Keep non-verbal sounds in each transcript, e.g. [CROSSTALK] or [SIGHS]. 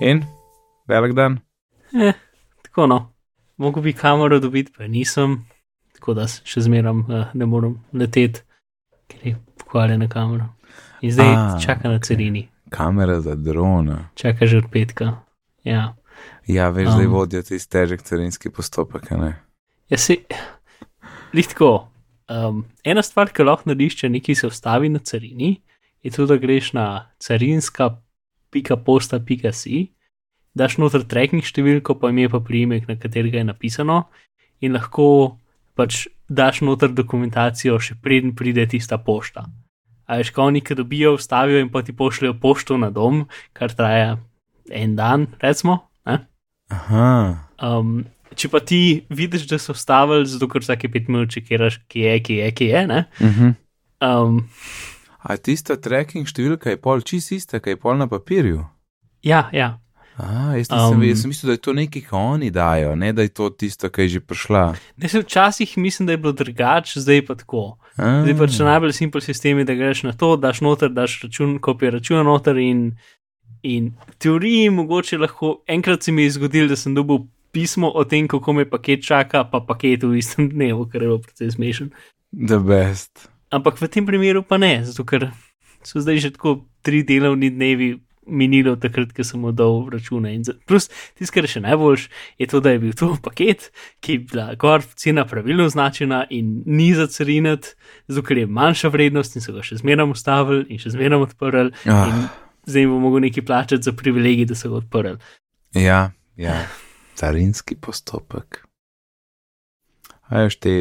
In velik dan. Eh, tako no. Mogo bi kamero dobiti, pa nisem, tako da še zmeram uh, ne morem leteti, ker je pokvarjena kamera. In zdaj A, čaka na carini, Kamera za drona. čaka že od petka. Ja, Ja, veš, zdaj Um. vodijo ti težek carinski postopek, ne? ja se, lihtko. Um, ena stvar, ki lahko narediš, če nekaj se ustavi na carini, je to, da greš na carinska.posta.si, daš noter tracking številko, pa ime pa priimek, na katerega je napisano, in lahko pač daš noter dokumentacijo, še preden pride tista pošta. A veš, ko oni, ki dobijo, vstavijo in pa ti pošljajo pošto na dom, kar traja en dan, recimo. Ne? Aha. Um, če pa ti vidiš, da so vstavili, zato ker vsake pet minut čekiraš, ki je, ki je, ki je. ne, Uh -huh. Um, A tista tracking številka je pol čist ista, kaj je pol na papirju? ja, ja. A, jaz, nisem, Um. jaz sem mislil, da je to nekaj, kar oni dajo, ne da je to tisto, ki je že prišla. Ne, se včasih mislim, da je bilo drugače, zdaj pa tako. A, Zdaj pač najbolj simpel sistem je, da greš na to, daš noter, daš račun, kopijo računa noter in, in v teoriji mogoče lahko, enkrat se mi je zgodilo, da sem dobil pismo o tem, kako me paket čaka, pa paket v istem dnevu, kar je bilo precej smešen. The best. Ampak v tem primeru pa ne, zato ker so zdaj že tako tri delovni dnevi minili od takrat, ko sem oddal račune. In za- Plus, tisto, kar je še najboljš, je to, da je bil to paket, ki je bila gor cena pravilno označena in ni za carinati, zato ker je manjša vrednost in so ga še zmeraj ustavili in še zmeraj odprli. Ah. Zdaj bo mogel nekaj plačati za privilegij, da so ga odprli. Ja, ja. carinski postopek. A veš te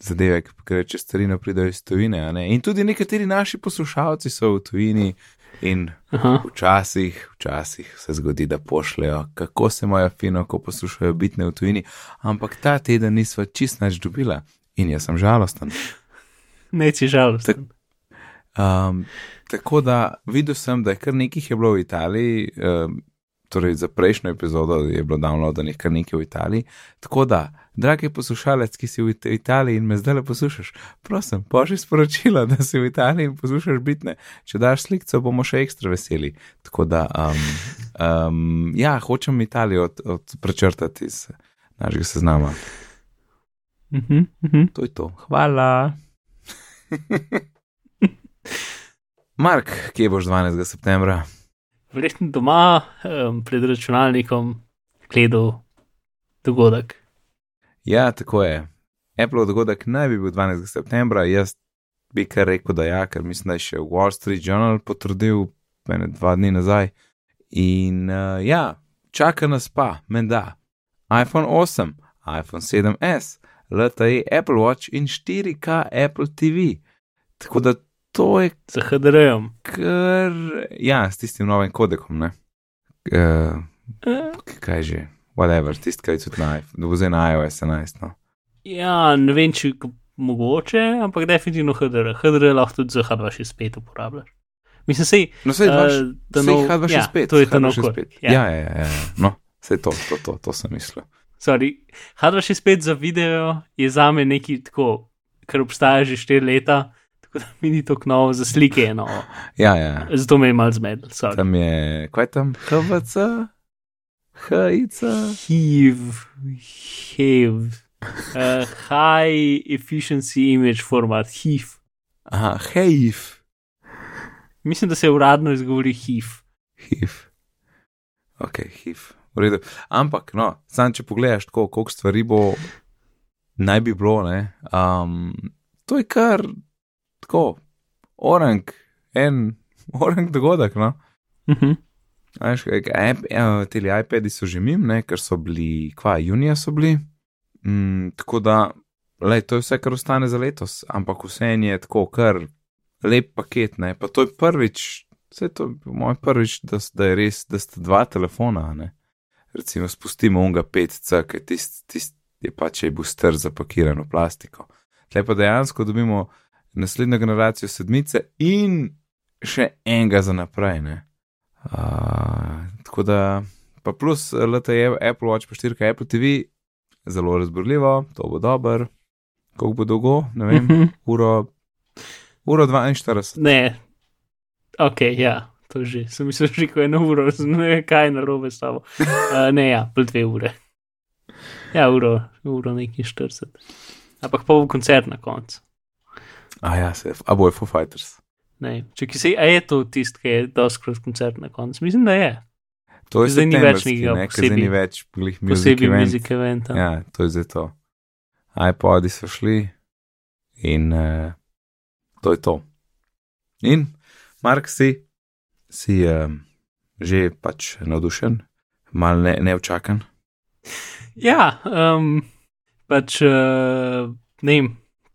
zadeve, gre čez carino, pridejo iz tujine. a ne? In tudi nekateri naši poslušalci so v tujini in Aha. včasih, včasih se zgodi, da pošljajo, kako se imajo fino, ko poslušajo bitne v tujini, ampak ta teden nisva čist nič dobila in jaz sem žalosten. Ne, si žalosten. Um, tako da videl sem, da je kar nekaj je bilo v Italiji, um, torej za prejšnjo epizodo je bilo downloadanih kar nekaj v Italiji. Tako da, dragi poslušalec, ki si v It- Italiji in me zdaj le poslušaš, prosim, pošlji sporočilo, da si v Italiji in poslušaš bitne. Če daš sliko, bomo še ekstra veseli. Tako da, um, um, ja, hočem Italijo od, od prečrtati iz našega seznama. Mhm, mhm. To je to. Hvala. [LAUGHS] Mark, kje boš 12. septembra? Verjetno doma um, pred računalnikom gledal dogodek. Ja, tako je. Apple dogodek naj bi bil 12. septembra, jaz bi kar rekel, da ja, ker mislim, da je še Wall Street Journal potrdil mene dva dni nazaj. In uh, ja, čaka nas pa, menda, iPhone 8, iPhone 7S, LTE Apple Watch in 4K Apple TV. Tako da to je Za HDR-jem. kar, ja, s tistim novim kodekom, ne. Uh, kaj že, whatever, tisti, je tudi na iPhone, da bo zdaj na iOS 11. No. Ja, ne vem, če k- mogoče, ampak definitivno HDR. HDR lahko tudi za H265 uporabljaš. Mislim, sej, No, sej, Eh, uh, ta sej nov- H265, ja, to je ta nov kod, H265. ja. Ja, ja, ja, ja, ja. no, sej to, to, to, to sem mislil. sorry, H265 za video je za me nekaj tako, kar obstaja že 4 leta, tako da mi ni tako novo, za slike je novo. Ja, ja, Zato me je mal zmedel. sorry. tam je, kaj je tam, HVC, HIC, HIV, HIV, uh, High Efficiency Image Format, HIV. aha, HEIF, Mislim, da se uradno izgovori HIV. HIV, ok, HIV, v redu. Ampak, no, sam če pogledaš tako, koliko stvari bo, naj bi bilo, ne, um, to je kar tako, orang, en, [LAUGHS] orang dogodek, no. Mhm. A Veš, kaj, iP- ja, Ti iPadi so že mim, ne, ker so bili, kva, junija so bili. Mm, tako da, lej, to je vse, kar ostane za letos, ampak vse je tako, kar lep paket, ne. Pa to je prvič, vse to je moj prvič, da, da je res, da sta dva telefona, ne. Recimo, spustimo unga 5C, ker tisti tist je pač je booster zapakiran v plastiko. Tle pa dejansko dobimo naslednjo generacijo sedmice in še enega za naprej, ne. Uh, tako da, pa plus LTE, Apple Watch, pa 4K Apple TV, zelo razborljivo, to bo dober. Koliko bo dolgo, ne vem, Mhm. uro, uro 42. Ne, ok, ja, to že, sem mislil, že ko je eno uro, ne kaj je na robe s tabo. Uh, ne, ja, pol dve ure. Ja, uro, uro nekaj 40. Ampak pa bo koncert na koncu. A ja, se, a bo je Foo Fighters. Ne, če ki se, a je to tisti, ki je doskrat koncert na koncu? Mislim, da je. To je Zdaj ni več nekega ne, posebej- ni več glih music event. muzik eventa. Ja, to je zdaj to. iPodi so šli in uh, to je to. In, Mark, si, si uh, že pač navdušen, mal ne, neučakan. Ja, um, pač uh, ne vem,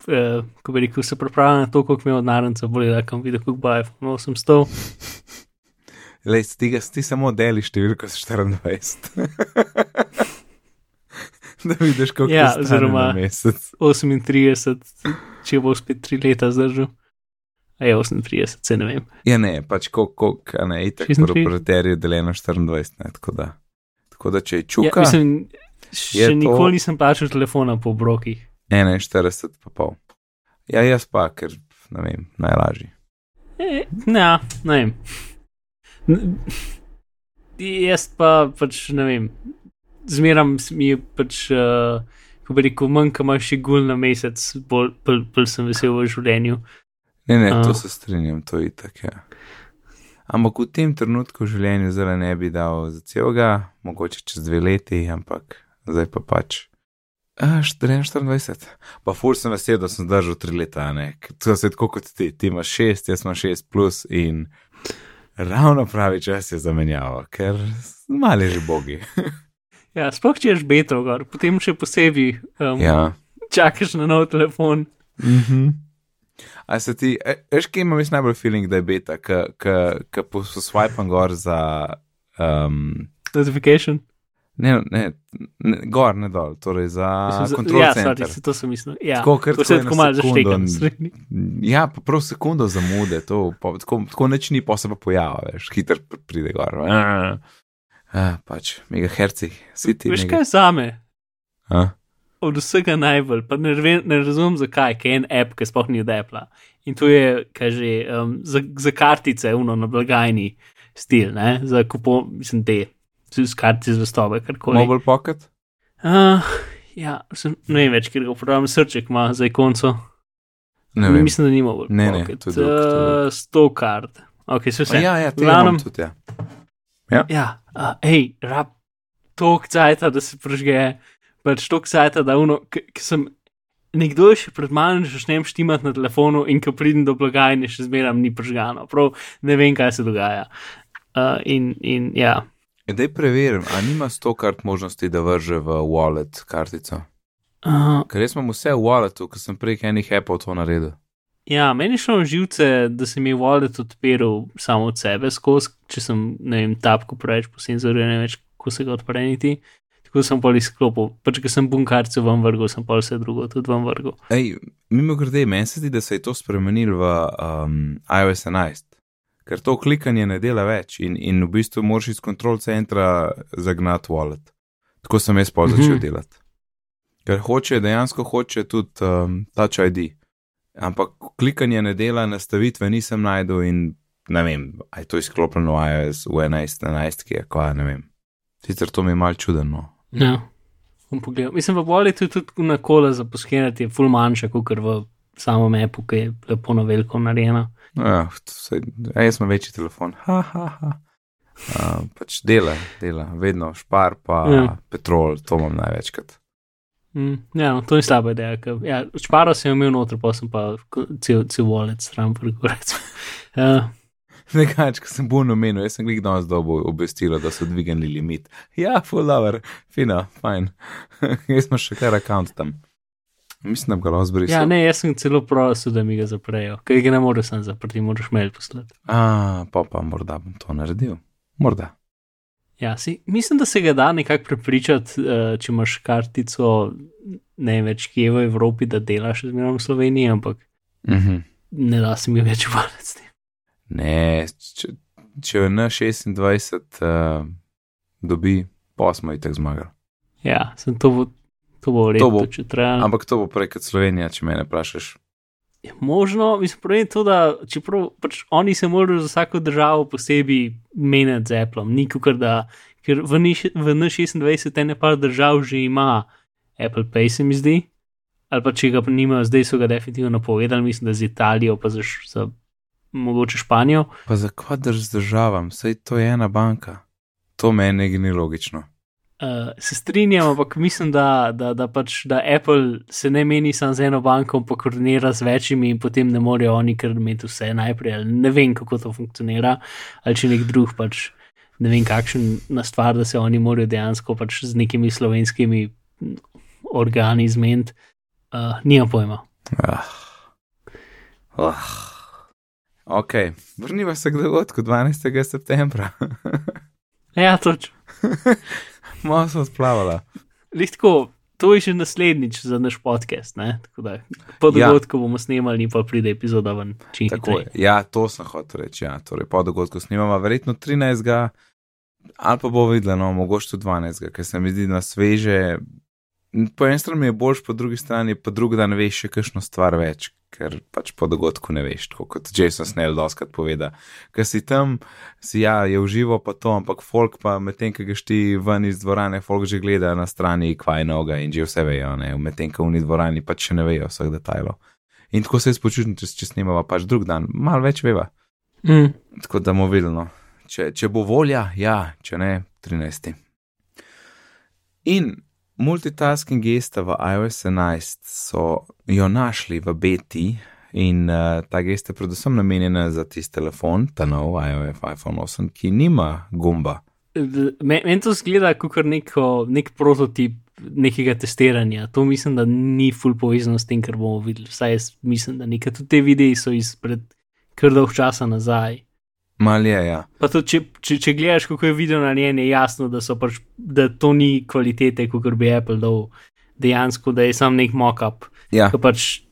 uh, ko bi rekel, se pripravljam na to, koliko mi je od narenca bolje, da kam videl, koliko bo iPhone 800. Lej, ti, ti samo deli številko s 24. [LAUGHS] da vidiš, Ja, ja, je oziroma- na mesec. 38, če bo spet 3 leta zdržal. A je 38, se ne vem. Ja, ne, pač koliko, a ne, itak 36. proprietari deljeno 24, ne, tako da. Tako da, če je Ja, čuka, mislim, še je to- nikoli nisem plačal telefona po obrokih. 41, pa pol. Ja, jaz pa, ker, ne vem, najlažji. E, ne, ne vem. Jaz pa pač ne vem. Zmeram mi je pač, uh, ko bi rekel, manj, ko imaš še gul na mesec, bolj, bolj, bolj sem vesel v življenju. Ne, ne, to A. se strinjam, to je itak. Ja. Ampak v tem trenutku v življenju zdaj ne bi dal za celega, mogoče čez dve leti, ampak zdaj pa pač. A, 24. Pa fur sem vesel, da sem zdržal tri leta, ne. To je tako kot ti, ti imaš šest, jaz imam šest plus in ravno pravi čas je zamenjava, ker mali že bogi. [LAUGHS] Ja, sploh če ješ beto, gor, potem še posebej um, ja. čakaš na nov telefon. Mhm. A se ti, e, veš, kje imam jaz najbolj feeling, da je beta, ki poswipam gor za. Um, Notification. Ne, ne, ne, gor, ne dol, torej za Mislim, za- kontrol ja, sorry, to sem mislil. Ja, Tako, ker to se tako malo sekundo zašteka. n- na srednji. Ja, pa prav sekundo zamude, to, pa, tako, tako neč ni, pa se pa pojavlja, veš, hiter pr- pride gor. A, a, pač, megaherci, si ti. Veš mega- kaj zame? A? Od vsega najbolj, pa ne, ve- ne razumem zakaj, ker je en app, ki sploh ni od Apple. In to je, kaj že, um, za, za kartice, uno na blagajni stil, ne? za kupon, mislim, te, z kartice zvestobe, karkoli. Mobile pocket? Uh, ja, sem, ne vem več, ker ga uporabljam, srček ima za ikonco. Ne vem. Mislim, da ni mobile. Ne, ne, pocket. to je drug, to je drug. Uh, Sto kart. Ok, se A vse. Ja, ja, te Glavnem- imam tudi, ja. Ja, uh, hej, rab, tok cajta, da se prežge, pač tok cajta, da uno, ki sem. Nekdo je še pred mano, že začnem štimati na telefonu, in ko pridem do blagajne, še zmeraj ni prežgano. Prav ne vem, kaj se dogaja. Uh, in, in ja, Dej preverim, a nima sto kart možnosti, da vrže v wallet kartico. uh, Ker jaz imam vse v walletu, ker sem prek enih Apple to naredil. ja, meni šlo na živce, da se mi je wallet odpiral samo od sebe skozi, če sem, ne vem, tapko preveč po senzorju, ne več, kako se ga odpreniti. Tako sem pol izklopil, pač ko sem bunkarce ven vrgel, sem pol vse drugo tudi ven vrgel. Ej, mimo grede, meni se zdi, da se je to spremenilo v um, iOS 11, ker to klikanje ne dela več in, in v bistvu moraš iz kontrol centra zagnati wallet. Tako sem jaz pa začel Mhm. delati. Ker hoče, dejansko hoče tudi um, Touch ID. Ampak klikanje ne dela, nastavitve nisem najdel in ne vem, aj to izklopljeno v iOS v 11, 11, ki je kva, ne vem. Sicer to mi je mal čudno. Ja, bom pogledal. Mislim, v Walletu je tudi na kola za poskenati, je ful manjša, kot v samem appu, ki je lepo na veliko narejena. No, ja, vsaj, a jaz imam večji telefon. Ha, ha, ha. Uh, pač dela, dela, vedno špar, pa Ja. ja. petrol, to imam največkrat. Mm, ja, no, to ni slaba ideja. ker- Ja, Šparo sem imel noter, pa sem pa cel, cel wallet stran vrgorec. Uh, [LAUGHS] Nekaj, ko sem bolj namenil, jaz sem glih danes dobo obvestilo, da so dvignili limit. Ja, full lover, fina, fajn. [LAUGHS] jaz sem še kar račun tam. Mislim, da ga lahko zbrisal. ja, ne, jaz sem celo prosil, da mi ga zaprejo, ker ga ne moreš sam zaprti, moraš mail poslati. A, pa pa morda bom to naredil. Morda. Ja, si, mislim, da se ga da nekako prepričati, uh, če imaš kartico ne več kje v Evropi, da delaš zmeraj v Sloveniji, ampak Mhm. ne da se mi več tem. Ne, če, če je na 26 uh, dobi, pa smo jih tako zmagali. Ja, sem to to bo To rekel, bo- če treba. Ampak to bo prej kot Slovenija, če me vprašaš. Možno, mislim, je to, da čeprav pač oni se morajo za vsako državo posebej menjati z Apple, ni kot da, ker v N26 ene par držav že ima Apple Pay, se mi zdi, ali pa če ga nimajo, zdaj so ga definitivno povedali, mislim, da z Italijo, pa za, za mogoče Španijo. Pa za kva drž državam, sej to je ena banka. To meni ni logično. Uh, se strinjam, ampak mislim, da, da, da, pač, da Apple se ne meni samo z eno banko, pa koordinira z večjimi in potem ne morejo oni kar imeti vse najprej. Ne vem, kako to funkcionira, ali če nek drug pač ne vem, kakšna stvar, da se oni morajo dejansko pač z nekimi slovenskimi organi zmeniti. Uh, Nima pojma. Ah. Oh. Ok, vrniva se k dogodku 12. septembra. [LAUGHS] ja, točno. [LAUGHS] Malo sem splavala. Lihtko, to je že naslednjič za naš podcast. Da, po dogodku ja. bomo snemali, pa pride epizoda ven. Ja, to sem hotel reči. Ja. Torej, po dogodku snemamo, verjetno 13. ali pa bo videlo, no, mogoče tudi 12. ker se mi zdi na sveže. Po eni strani je boljš, po drugi strani pa drugi dan veš še kakšno stvar več, ker pač po dogodku ne veš, tako kot Jason Snell doskrat poveda. Ker si tam, si ja, je uživo pa to, ampak folk pa medtem, ki ga šti ven iz dvorane, folk že gleda na strani kvaj noga in že vse vejo, ne, medtem, ko v ni dvorani pač še ne vejo vseh detajlov. In tako se jaz počutim, če, če snimava pač drug dan, malo več veva. Mm. Tako da movilno. Če, če bo volja, ja, če ne, 13. In multitasking gesta v iOS 11 so jo našli v beti in uh, ta gesta je predvsem namenjena za tisti telefon, ta nov iOS iPhone 8, ki nima gumba. Meni to zgleda kot nek prototip nekega testiranja. To mislim, da ni full povezano s tem, kar bomo videli. Vsaj jaz mislim, da nekaj tudi te videi so izpred kar dolg časa nazaj. Mal je, ja. Pa tudi, če, če, če gledaš, kako je video na njej, je jasno, da, pač, da to ni kvalitete, kot bi Apple dal dejansko, da je sam nek mock-up. Ja. Pač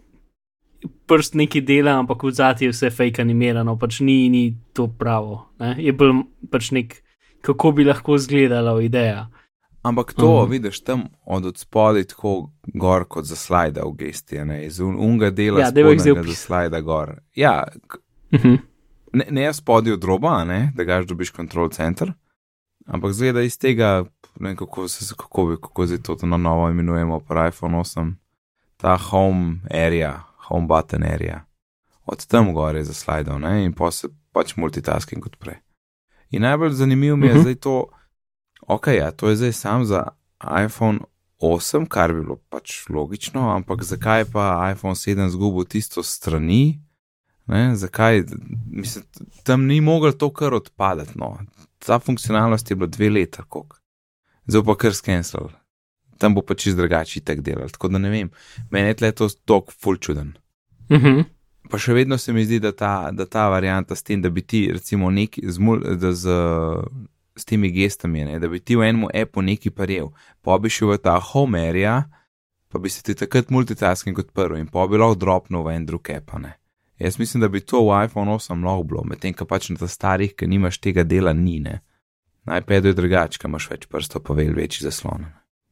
prst neki dela, ampak v zadnji je vse fake animirano, pač ni, ni to pravo. Ne? Je bolj pač nek, kako bi lahko izgledala ideja. Ampak to uh -huh. vidiš tam od spodaj tako gor kot za slide v gesti, ne iz unga dela ja, za slide gor. Ja, uh mhm. -huh ne, ne spodaj od roba, ne, da gaš dobiš kontrol center, ampak zgleda iz tega, ne kako se kako bi, kako zdaj to na novo imenujemo, pa iPhone 8, ta home area, home button area. Od tam gore za slidov, ne, in pa se pač multitasking kot prej. In najbolj zanimivo mi je uh mhm. -huh. zdaj to, ok, ja, to je zdaj sam za iPhone 8, kar bi bilo pač logično, ampak zakaj pa iPhone 7 zgubil tisto strani, Ne, zakaj? Mislim, tam ni mogel to kar odpadati. No. Ta funkcionalnost je bila dve leta, kako. Zdaj pa kar skensil. Tam bo pa čist drugačiji tek delal. Tako da ne vem, meni je tle to tok full čuden. Uh mhm. -huh. Pa še vedno se mi zdi, da ta, da ta varianta s tem, da bi ti recimo neki z, z, z temi gestami, ne, da bi ti v enem appu neki paril, pa bi šel v ta home area, pa bi se ti takrat multitasking odprl in pa bi lahko dropnil v en drug app. Ne. Jaz mislim, da bi to v iPhone 8 lahko bilo, medtem ko pač na starih, ki nimaš tega dela, ni ne. Najprej je drugače, ker imaš več prstov, pa vel večji zaslon.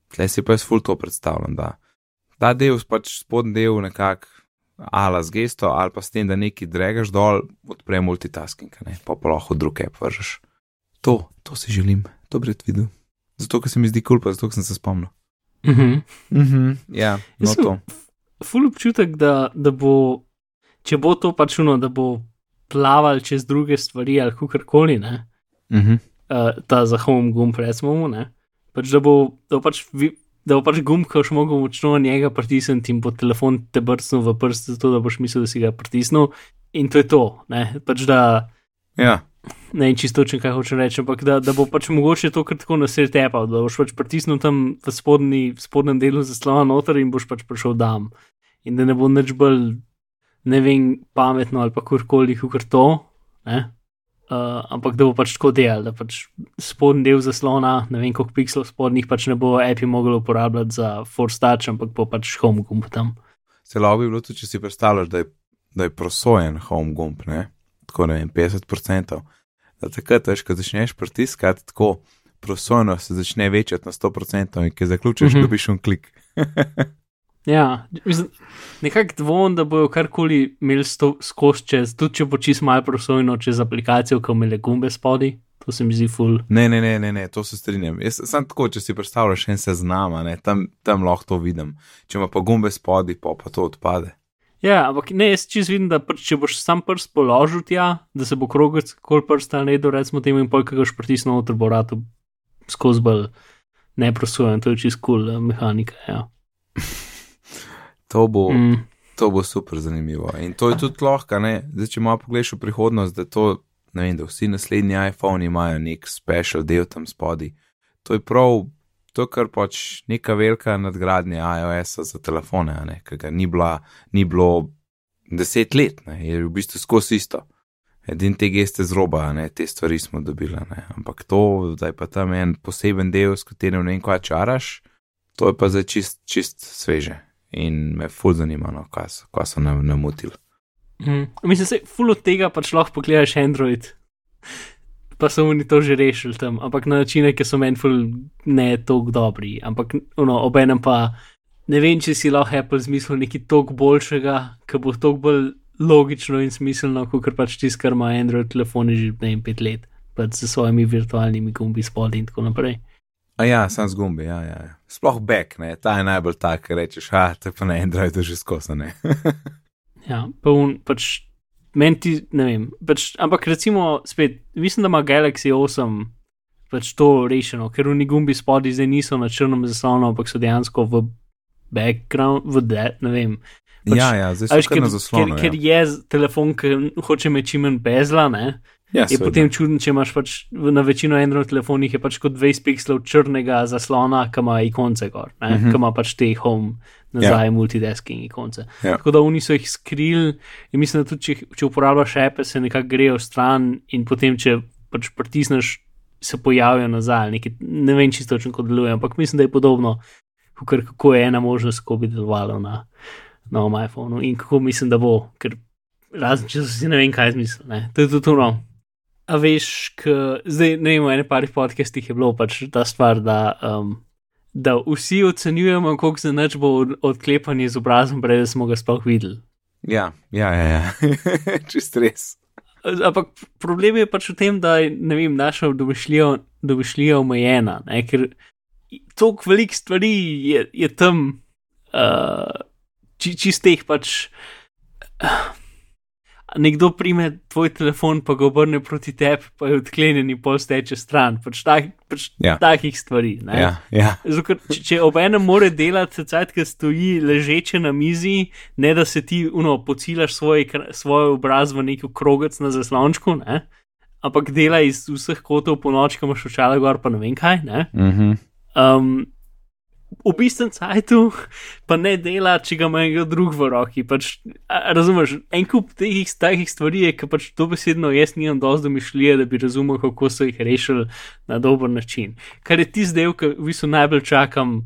Tle si pa jaz ful to predstavljam, da ta del, pač spodnji del, nekako ala z gesto, ali pa s tem, da neki dregaš dol, odpre multitasking, ne? pa pa lahko druge vržeš. To, to si želim, to bi rad videl. Zato, ker se mi zdi kul, cool, pa zato, sem se spomnil. Mhm. Mm mhm, ja, no to. Ful občutek, da, da bo če bo to pač uno, da bo plaval čez druge stvari ali kakorkoli, uh -huh. uh, ta za home gumb, recimo, ne, pač da bo, da bo pač. Vi, Da bo pač gumb, ko boš mogel močno na njega pritisniti in bo telefon te brcnil v prst, zato da boš mislil, da si ga pritisnil. In to je to. Ne, pač da, ja. ne čisto, če kaj hočem reči, ampak da, da bo pač mogoče to kar tako na sred tepa, da boš pač pritisnil tam v, spodni, v spodnjem delu zaslona noter in boš pač prišel dam. In da ne bo nič bolj ne vem, pametno ali pa kurkoli, kot to. Uh, ampak da bo pač tako delal, da pač spodnji del zaslona, ne vem koliko pixelov spodnjih, pač ne bo API mogel uporabljati za Force Touch, ampak bo pač home gumb tam. Celo bi bilo tudi, če si predstavljaš, da je, da je prosojen home gumb, ne? tako ne vem, 50%. Da takrat, veš, ko začneš pritiskati, tako prosojno se začne večati na 100% in ki zaključiš, mm -hmm. dobiš un klik. [LAUGHS] Ja, mislim, nekako dvom, da bojo karkoli imeli skozi čez, tudi če bo čist malo prosojno čez aplikacijo, ki imele gumbe spodi. To se mi zdi ful. Ne, ne, ne, ne, ne to se strinjam. Jaz sem tako, če si predstavljaš en seznam, tam, tam lahko to vidim. Če ima pa gumbe spodi, pa, pa to odpade. Ja, ampak ne, jaz čez vidim, da pr, če boš sam prst položil tja, da se bo krogec kol prsta naredil, recimo temu in pol, ki ga boš pritisnil noter, bo rado skozi bolj neprosojen, to je čist kul cool, uh, mehanika. Ja. To, bo, mm. to bo super zanimivo. In to je tudi lahko, Zdaj, če malo pogledaš v prihodnost, da, to, vem, da vsi naslednji iPhone imajo nek special del tam spodaj. To je prav to, kar pač neka velika nadgradnja iOS-a za telefone, ki ga ni, bila, ni bilo deset let, ne, je v bistvu skozi isto. Edin te geste z roba, ne, te stvari smo dobili, ne. ampak to, da je pa tam en poseben del, s katerim ne vem, kaj čaraš, to je pa zdaj čist, čist sveže in me ful zanima, no, kaj so, kaj so nam namutili. Mm. Mislim, se ful od tega pač lahko pogledaš Android pa so oni to že rešili tam, ampak na načine, ki so meni ful ne tako dobri. Ampak no, obenem pa ne vem, če si lahko Apple zmislil nekaj toliko boljšega, ki bo toliko bolj logično in smiselno, kot pač tisto, kar ima Android telefoni že ne vem pet let, pač s svojimi virtualnimi gumbi spodaj in tako naprej. A ja, sem z gumbi, ja, ja. Sploh back, ne, ta je najbolj tak, rečeš, ah, te pa na Androidu že skosane. [LAUGHS] ja, pa un, pač meni ti, ne vem. Pač, ampak recimo, spet, mislim, da ima Galaxy 8 pač to rešeno, ker oni gumbi spodaj zdaj niso na črnem zaslonu, ampak so dejansko v background, v dead, ne vem. Pač, ja, ja, zdaj so ker, na zaslonu. Ker, ker ja. je telefon, ki hoče me čim manj bezla, ne. Ja, je potem čudno, če imaš pač na večino Android telefonih kot 20 pixelov črnega zaslona, ki ima ikonce gor, uh mhm. -huh. ki ima pač te home nazaj, ja. multidesking ikonce. Ja. Tako da oni so jih skrili in mislim, da tudi če, če uporabljaš ape, se nekako grejo stran in potem, če pač pritisneš, se pojavijo nazaj. Nekaj, ne vem čisto, kako deluje, ampak mislim, da je podobno, kako je ena možnost, kako bi delovalo na novem iPhonu in kako mislim, da bo, ker razen če si ne vem, kaj zmisel. To je tudi ono. A veš, k, zdaj ne vem, v ene parih podcastih je bilo pač ta stvar, da um, da vsi ocenjujemo, kako se neč bo odklepanje z obrazom, prej da smo ga sploh videli. Ja, ja, ja, ja. [LAUGHS] čist res. Ampak problem je pač v tem, da je naša domišljija omejena, ne? ker toliko velik stvari je, je tam, uh, či, čistih pač. Uh, nekdo prime tvoj telefon, pa ga obrne proti tebi, pa je odklenjen in pol steče stran. Pač, tak, pač ja. takih stvari. Ja, ja. Zato, če, če ob enem more delati, cajt, ki stoji ležeče na mizi, ne da se ti uno, pocilaš svoj, svoj obraz v neki krogec na zaslončku, ne? ampak dela iz vseh kotov po noč, ki imaš očala gor, pa ne vem kaj. Ne? Mm -hmm. um, v bistvu cajtu, pa ne dela, če ga ima nekdo drug v roki. Pač, razumeš, en kup teh takih stvari je, ki pač to besedno jaz nimam dovolj domišljije, da bi razumel, kako so jih rešili na dober način. Kar je tisti del, ki v bistvu najbolj čakam.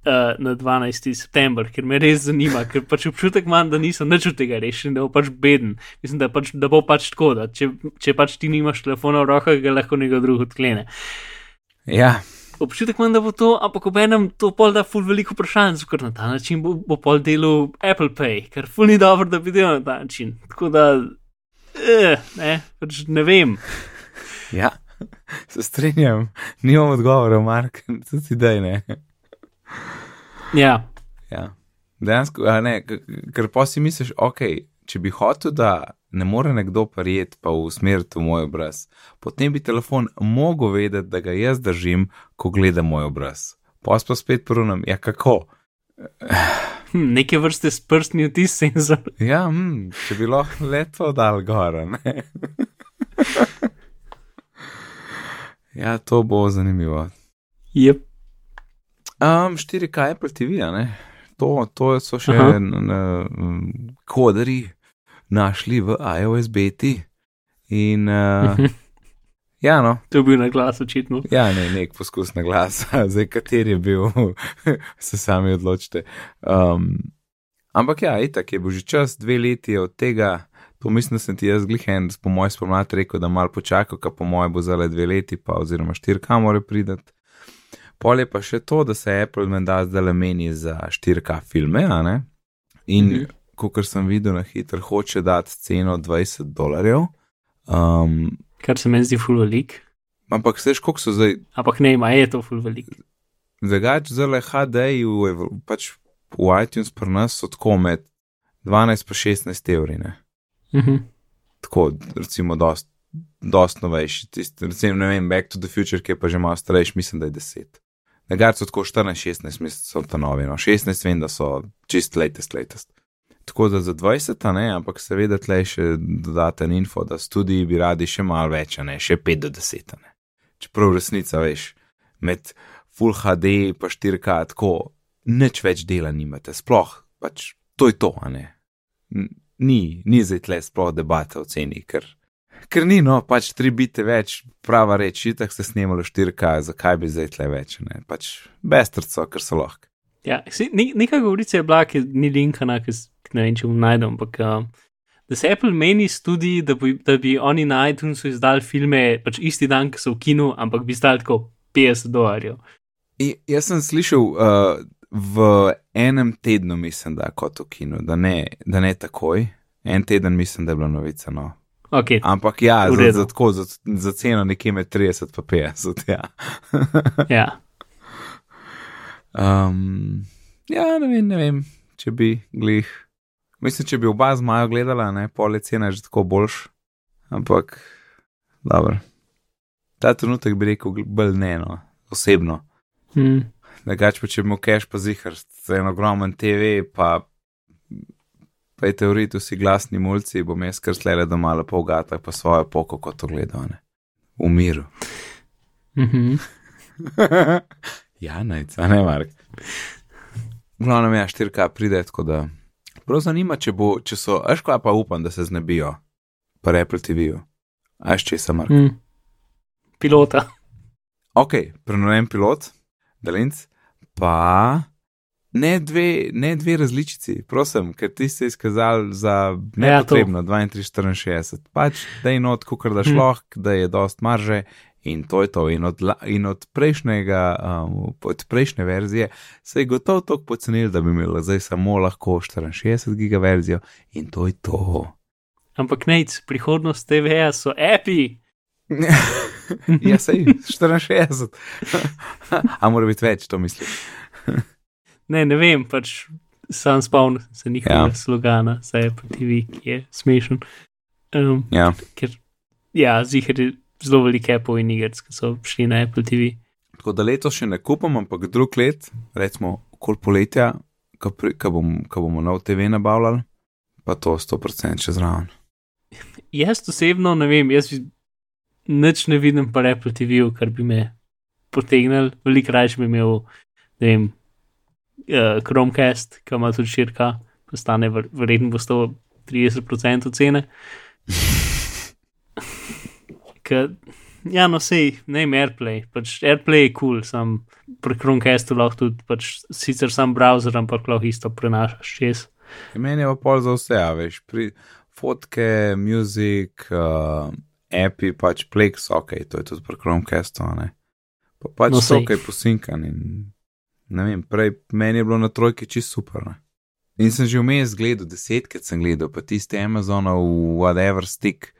Uh, na 12. september, ker me res zanima, ker pač občutek imam, da niso nič od tega rešili, da bo pač beden. Mislim, da, pač, da bo pač tako, da če, če pač ti nimaš telefona v rokah, ga lahko nekdo drug odklene. Ja, občutek imam, da bo to, ampak ob enem to pol da ful veliko vprašanj, ker na ta način bo, bo pol delal Apple Pay, ker ful ni dobro, da bi delal na ta način. Tako da, eh, ne, pač ne vem. [LAUGHS] Ja, se strinjam, nimam odgovora, Mark, [LAUGHS] tudi zdaj ne. Ja. ja. Dejansko, ne, ker pa si misliš, ok, če bi hotel, da ne more nekdo prijeti pa usmeriti v moj obraz, potem bi telefon mogel vedeti, da ga jaz držim, ko gleda moj obraz. Pos pa spet prunam, ja kako. [SIGHS] Hm, neke vrste s prstmi vtis senzor. [LAUGHS] Ja, hm, če bi lahko leto dal gor. [LAUGHS] ja, to bo zanimivo. Yep. Um, 4K Apple TV, ne? To, to so še koderi našli v iOS beti. In, uh, [LAUGHS] ja, no. To je bil na glas, očitno. Ja, ne, nek poskus na glas, [LAUGHS] zdaj kateri je bil, [LAUGHS] se sami odločite. Um, ampak ja, itak je bil že čas, dve leti od tega. To mislim, da sem ti jaz glihen, po mojem spomladi rekel, da mal počakal, pa po mojem bo zale dve leti, pa oziroma štiri kamore pridati. Pol je pa še to, da se Apple menda zdaj le meni za 4K filme, a ne? In mm Mhm. Kot sem videl na hitro, hoče dati ceno 20 dolarjev. Um, Kar se meni zdi full velik. ampak seš, koliko so zdaj, Ampak ne, ima je to full velik. drugač zelo HD v, pač v iTunes pri nas so tako med 12 pa 16 evri, ne? Mhm. Tako, recimo, dost, dost novejši, tisti, recimo, ne vem, Back to the Future, ki je pa že malo starejši, mislim, da je 10. Drugač so tako 14-16, mislim, so ta novi, no, 16 vem, da so čist latest, latest. Tako da za 20, a ne, ampak seveda tleh še dodaten info, da študiji bi radi še malo več, ne, še 5 do 10, a ne. Čeprav resnica, veš, med Full HD pa 4K tako nič več dela nimate, sploh pač to je to, ne. Ni, ni zdaj tle sploh debate o ceni, ker, ker ni, no, pač 3 bite več, prava reč, itak ste snimali 4K, zakaj bi zdaj tle več, ne, pač bestrco, ker so lahko. Ja, si, ne, neka govorica je bila, ki ni linkana, ki ne vem, če bom najdem, ampak uh, da se Apple meni tudi, da bi, da bi oni na iTunesu izdali filme pač isti dan, ki so v kinu, ampak bi stali tako 50 dolarjev. I, jaz sem slišal uh, v enem tednu, mislim, da kot v kinu, da ne, da ne takoj. En teden mislim, da je bila novica. No. Okay. Ampak ja, za, za, tako, za, za ceno nekje med 30 in 50. Ja. [LAUGHS] Ja. Um, ja, ne vem, ne vem, če bi glih. Mislim, če bi oba z Majo gledala, ne, pol je cena že tako boljš. Ampak, dobro. Ta trenutek bi rekel, bolj ne, no, osebno. Hmm. Drugač pa če imel cash pa zihar, za en ogromen TV, pa, pa je teorij, tu si glasni mulci, bom jaz kar slele doma lepo gata, pa svojo poko kot to gledal, ne. V miru. Mhm. [LAUGHS] ja, najc, a ne, Mark. V glavnem, ja, 4K pride, tako da. Prav zanima, če bo, če so, veš, kaj pa upam, da se znebijo, pa Apple TV-ju. Až če sem Mark. Hmm. Pilota. Ok, prenoven pilot, Dalinc, pa ne dve, ne dve različici, prosim, ker ti ste izkazali za nepotrebno 32-64. Pač, da je not, kukar da šloh, da je dost marže in to je to. In od, in od, prejšnjega, um, od prejšnje verzije se je gotovo tako pocenil, da bi imel zdaj samo lahko 64 giga verzijo in to je to. Ampak nec, prihodnost TV-ja so api. [LAUGHS] ja, sej 64. [LAUGHS] A mora biti več, to misliš. [LAUGHS] Ne, ne vem, pač sam spomnim se njihovega Ja. slogana za Apple TV, ki je smešen. Um, Ja. ker, ja, zihar je zelo veliko Apple in igrc, ki so šli na Apple TV. Tako da letos še ne kupam, ampak drug let, recimo okoli poletja, ko, pri, ko, bom, ko bomo nov TV nabavljali, pa to 100% še zraven. Jaz osebno ne vem, jaz nič ne vidim pa Apple TV-ju, kar bi me potegnil, veliko raje bi imel, ne vem, uh, Chromecast, ki ima tudi širka, pa stane ver- verjetno bo 130% cene. Ker, ja, no, sej, ne vem, AirPlay, pač AirPlay je kul, cool, sam pri Chromecastu lahko tudi, pač sicer sam browser, ampak lahko isto prenašaš čez. Meni je pa pol za vse, a veš, pri fotke, muzik, uh, api, pač Plex, ok, to je tudi pri Chromecastu, ne. Pa pač No, so kaj posinkan in ne vem, prej meni je bilo na trojki čist super. Ne? In sem že vmes gledal, desetkrat sem gledal, pa tisti Amazonov, whatever stick,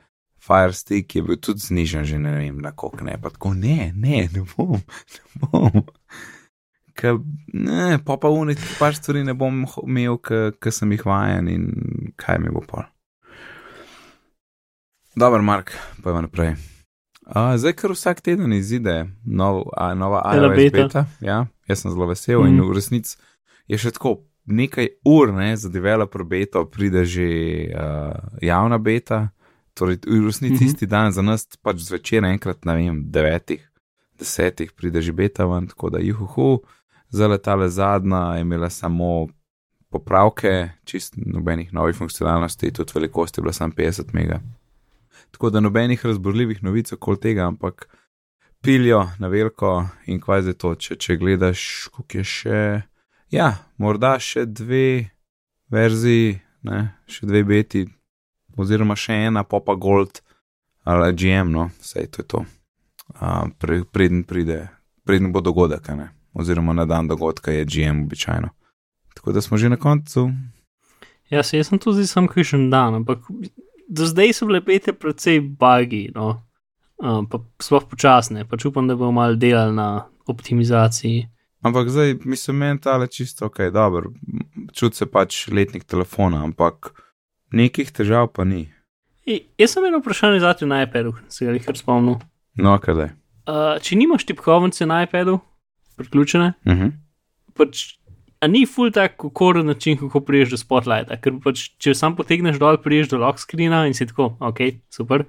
Fire stick je bil tudi znižen, že ne vem, na koliko ne, pa tako ne, ne, ne bom, ne bom. Ker, ne, pa pa unik, pač stvari ne bom imel, ker sem jih vajen in kaj mi bo pol. Dober, Mark, pojmo naprej. Uh, zdaj, ker vsak teden izide nov, a, nova iOS beta. beta, ja, jaz sem zelo vesel mm. in Mhm. v resnici je še tako nekaj ur, ne, za developer beto pride že uh, javna beta, torej v resnici Mhm. isti dan za nas pač zvečer, enkrat, ne vem, devetih, desetih pride že beta ven, tako da juhu, za letale zadnja je imela samo popravke, čist nobenih novih funkcionalnosti, tudi velikost je bila samo 50 mega. Tako da nobenih razborljivih novic okoli tega, ampak pilijo na veliko in kvaj zdaj to, če, če gledaš, koliko je še. Ja, morda še dve verziji, ne, še dve beti, oziroma še ena, popa Gold ali GM, no, vse to je to. Uh, pre, preden pride, predn bo dogodek, ne? oziroma na dan dogodka je GM običajno. Tako da smo že na koncu. Ja, se jaz sem tu zdaj sam križen dan, ampak do zdaj so bile pete precej bagi, no. um, pa sploh počasne, pač upam, da bomo malo delali na optimizaciji. Ampak zdaj mislim, meni tale čisto ok, dobro, čut se pač letnik telefona, ampak nekih težav pa ni. E, jaz sem eno vprašanje za te na iPadu, se ga jih kar spomnil. No, kaj da je. Uh, če nimaš tipkovnice na iPadu, priključene, Uh -huh. pač, a ni full tak koren način, kako priješ do spotlighta, ker pač, če sam potegneš dol, priješ do lock screena in si tako, ok, super.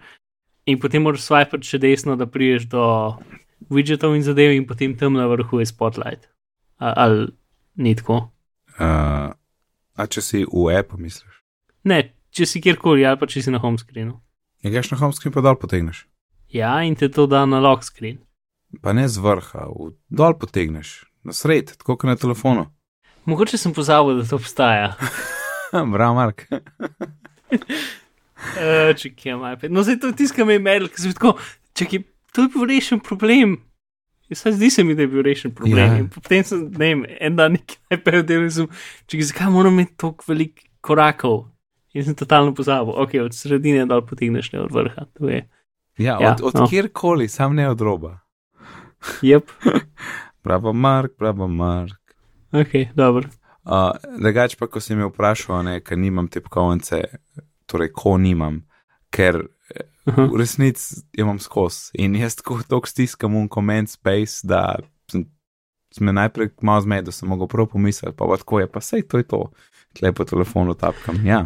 In potem moraš swipati še desno, da priješ do widgetov in zadev, in potem tam na vrhu je spotlight. A, ali ni tako? Uh, a če si v appu, misliš? Ne, če si kjerkoli, ali pa če si na home screenu. Je gaš na home screen pa dol potegneš. Ja, in te to da na lock screen. Pa ne z vrha, v, dol potegneš, na sred, tako kot na telefonu. Mogoče sem pozabil, da to obstaja. [LAUGHS] Bravo, Mark. Uh, če kje ima iPad. No, zdaj to tiskam e-mail, ki se tako, če je to je bil rešen problem. Saj zdi se mi, da je bil rešen problem. Ja. Potem sem, ne vem, en dan nekaj iPad delal in sem, če zakaj moram imeti toliko velik korakov. In sem totalno pozabil, ok, od sredine dol potegneš, ne od vrha. Ja, Ja, od, od no. kjerkoli, sam ne od roba. Jep, [LAUGHS] Bravo, Mark, bravo, Mark. ok, dobro. Uh, Drugač pa, ko si me vprašal, ne, ker nimam tipkovnice, torej ko nimam, ker eh, Aha. v resnici imam skos in jaz tako dolgo stiskam un comment space, da sem, sem najprej malo zmedel, sem mogel prav pomisliti, pa pa tako je, pa sej to je to, tle po telefonu tapkam. Ja,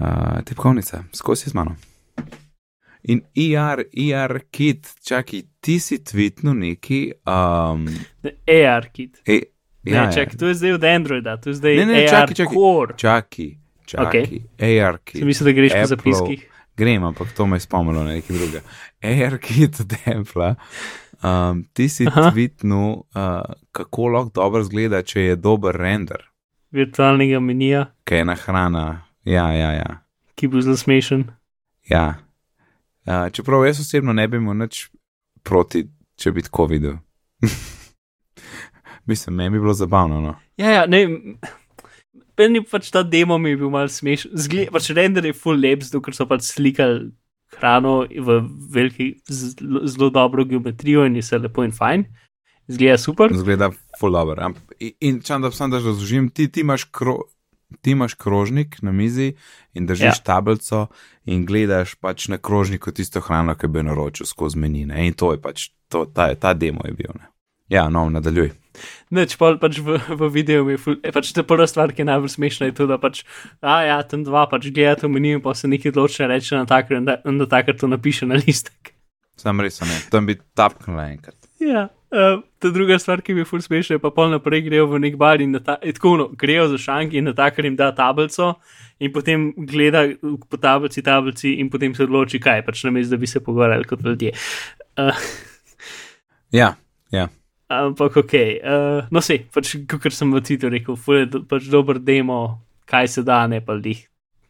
uh, tipkovnica, skozi z mano. In IR, IR kit, čakaj, ti si tvitnil neki. Um, AR kit. e, Ne, ja, čakaj, to je zdaj od Androida, to je zdaj Ne, ne, AR čakaj, čakaj. Core. Čakaj, čakaj, okay. AR kit. Sem mislil, da greš po Apple. zapiskih. Grem, ampak to me je spomnilo na nekaj drugega. AR kit od Apple. Um, ti si Aha. tvitnil, uh, kako lahko dobro zgleda, če je dober render, Virtualnega menija, kaj je na hrana. Ja, ja, ja. ki bo zelo smešen. ja. Uh, čeprav jaz osebno ne bi imel nič proti, če bi tako videl. [LAUGHS] Mislim, meni bi bilo zabavno. No. Ja, ja, ne. Meni pač ta demo mi je bil mal smešen. Zgled, pač render je full lep, zato ker so pač slikali hrano v veliki, zelo, zelo dobro geometrijo in je vse lepo in fajn. Zgleda super. Zgleda full dobro. In, in če da sam da razložim, ti, ti, imaš kro, ti imaš krožnik na mizi in držiš ja. tablico in gledaš pač na krožniku tisto hrano, ki bi jo naročil skozi menine. In to je pač, to, ta, ta demo je bil. Ne? Ja, no, nadaljuj. Neč pa pač v, v videu je ful, e, pač ta prva stvar, ki je najbolj smešna, je to, da pač, a ja, tam dva pač gledate v meniju, pa se nekaj odloči reči na takrat, in da, da takrat to napiše na listek. Sam res ne, tam bi tapknil enkrat. Ja, uh, ta druga stvar, ki mi je ful smešna, je pa pol naprej grejo v nek bar in na ta, tako, no, grejo za šank in na takrat jim da tablico in potem gleda po tablici, tablici in potem se odloči, kaj pač namesto, da bi se pogovarjali kot ljudje. Uh, Ja, ja. Ampak ok, uh, no se, pač kot sem v Twitterju rekel, ful je do, pač dober demo, kaj se da, ne pa jih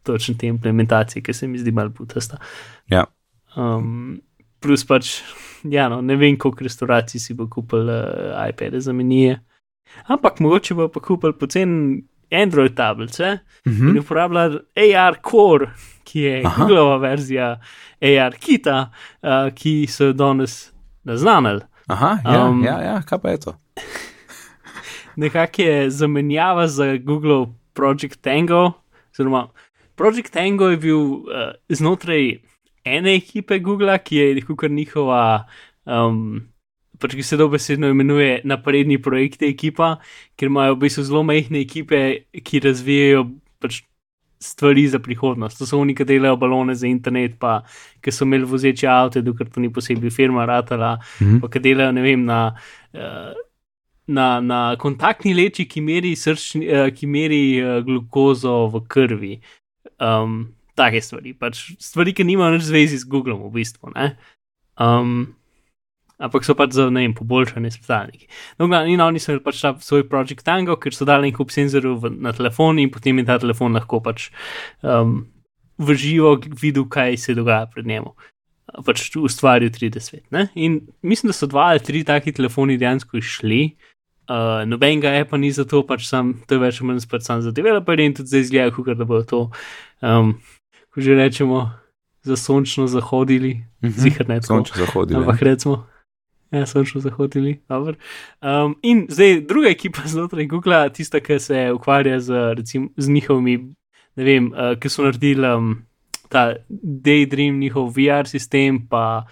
točno te implementacije, ki se mi zdi malo putasta. ja. Um, plus pač, ja, no, ne vem, koliko restauracij si bo kupil uh, iPad za menije. Ampak mogoče bo pa kupil pocen Android tablice Mhm. in uporabljal AR Core, ki je Aha. Googleova verzija AR Kita, uh, ki so jo danes naznanili. Aha, ja, um, Um, ja, ja, kaj pa je to? [LAUGHS] nekako je zamenjava za Google Project Tango. Oziroma, Project Tango je bil uh, znotraj ene ekipe Google, ki je kar njihova, um, pač ki se dobesedno imenuje napredni projekt ekipa, ker imajo v bistvu zelo majhne ekipe, ki razvijajo pač stvari za prihodnost. To so oni, ki delajo balone za internet, pa ki so imeli vozeče avto, dokler to ni posebej firma ratala, Mhm. pa ki delajo, ne vem, na. Uh, Na, na kontaktni leči, ki meri, srčni, uh, ki meri uh, glukozo v krvi. Um, take stvari, pač stvari, ki nimajo nič zvezi z Googlom, v bistvu. ne. Um, ampak so pač za ne vem, poboljšanje svetalniki. No, in oni so imeli pač ta svoj Project Tango, ker so dali en kup senzorjev na telefon in potem je ta telefon lahko pač um, v živo videl, kaj se dogaja pred njemu. pač ustvaril 3D svet. Ne? In mislim, da so dva ali tri taki telefoni dejansko išli. Uh, nobenega je pa ni za to, pač sam, to je več ali manj spet sam za developerje in tudi za izgled, kot da bo to, um, ko že rečemo, za sončno zahodili. Mhm. Zihar ne tako. Sončno zahodili. Ampak recimo, ja, sončno zahodili. Um, in zdaj druga ekipa znotraj Google, tista, ki se ukvarja z, recimo, z njihovimi, ne vem, uh, ki so naredili um, ta Daydream, njihov VR sistem, pa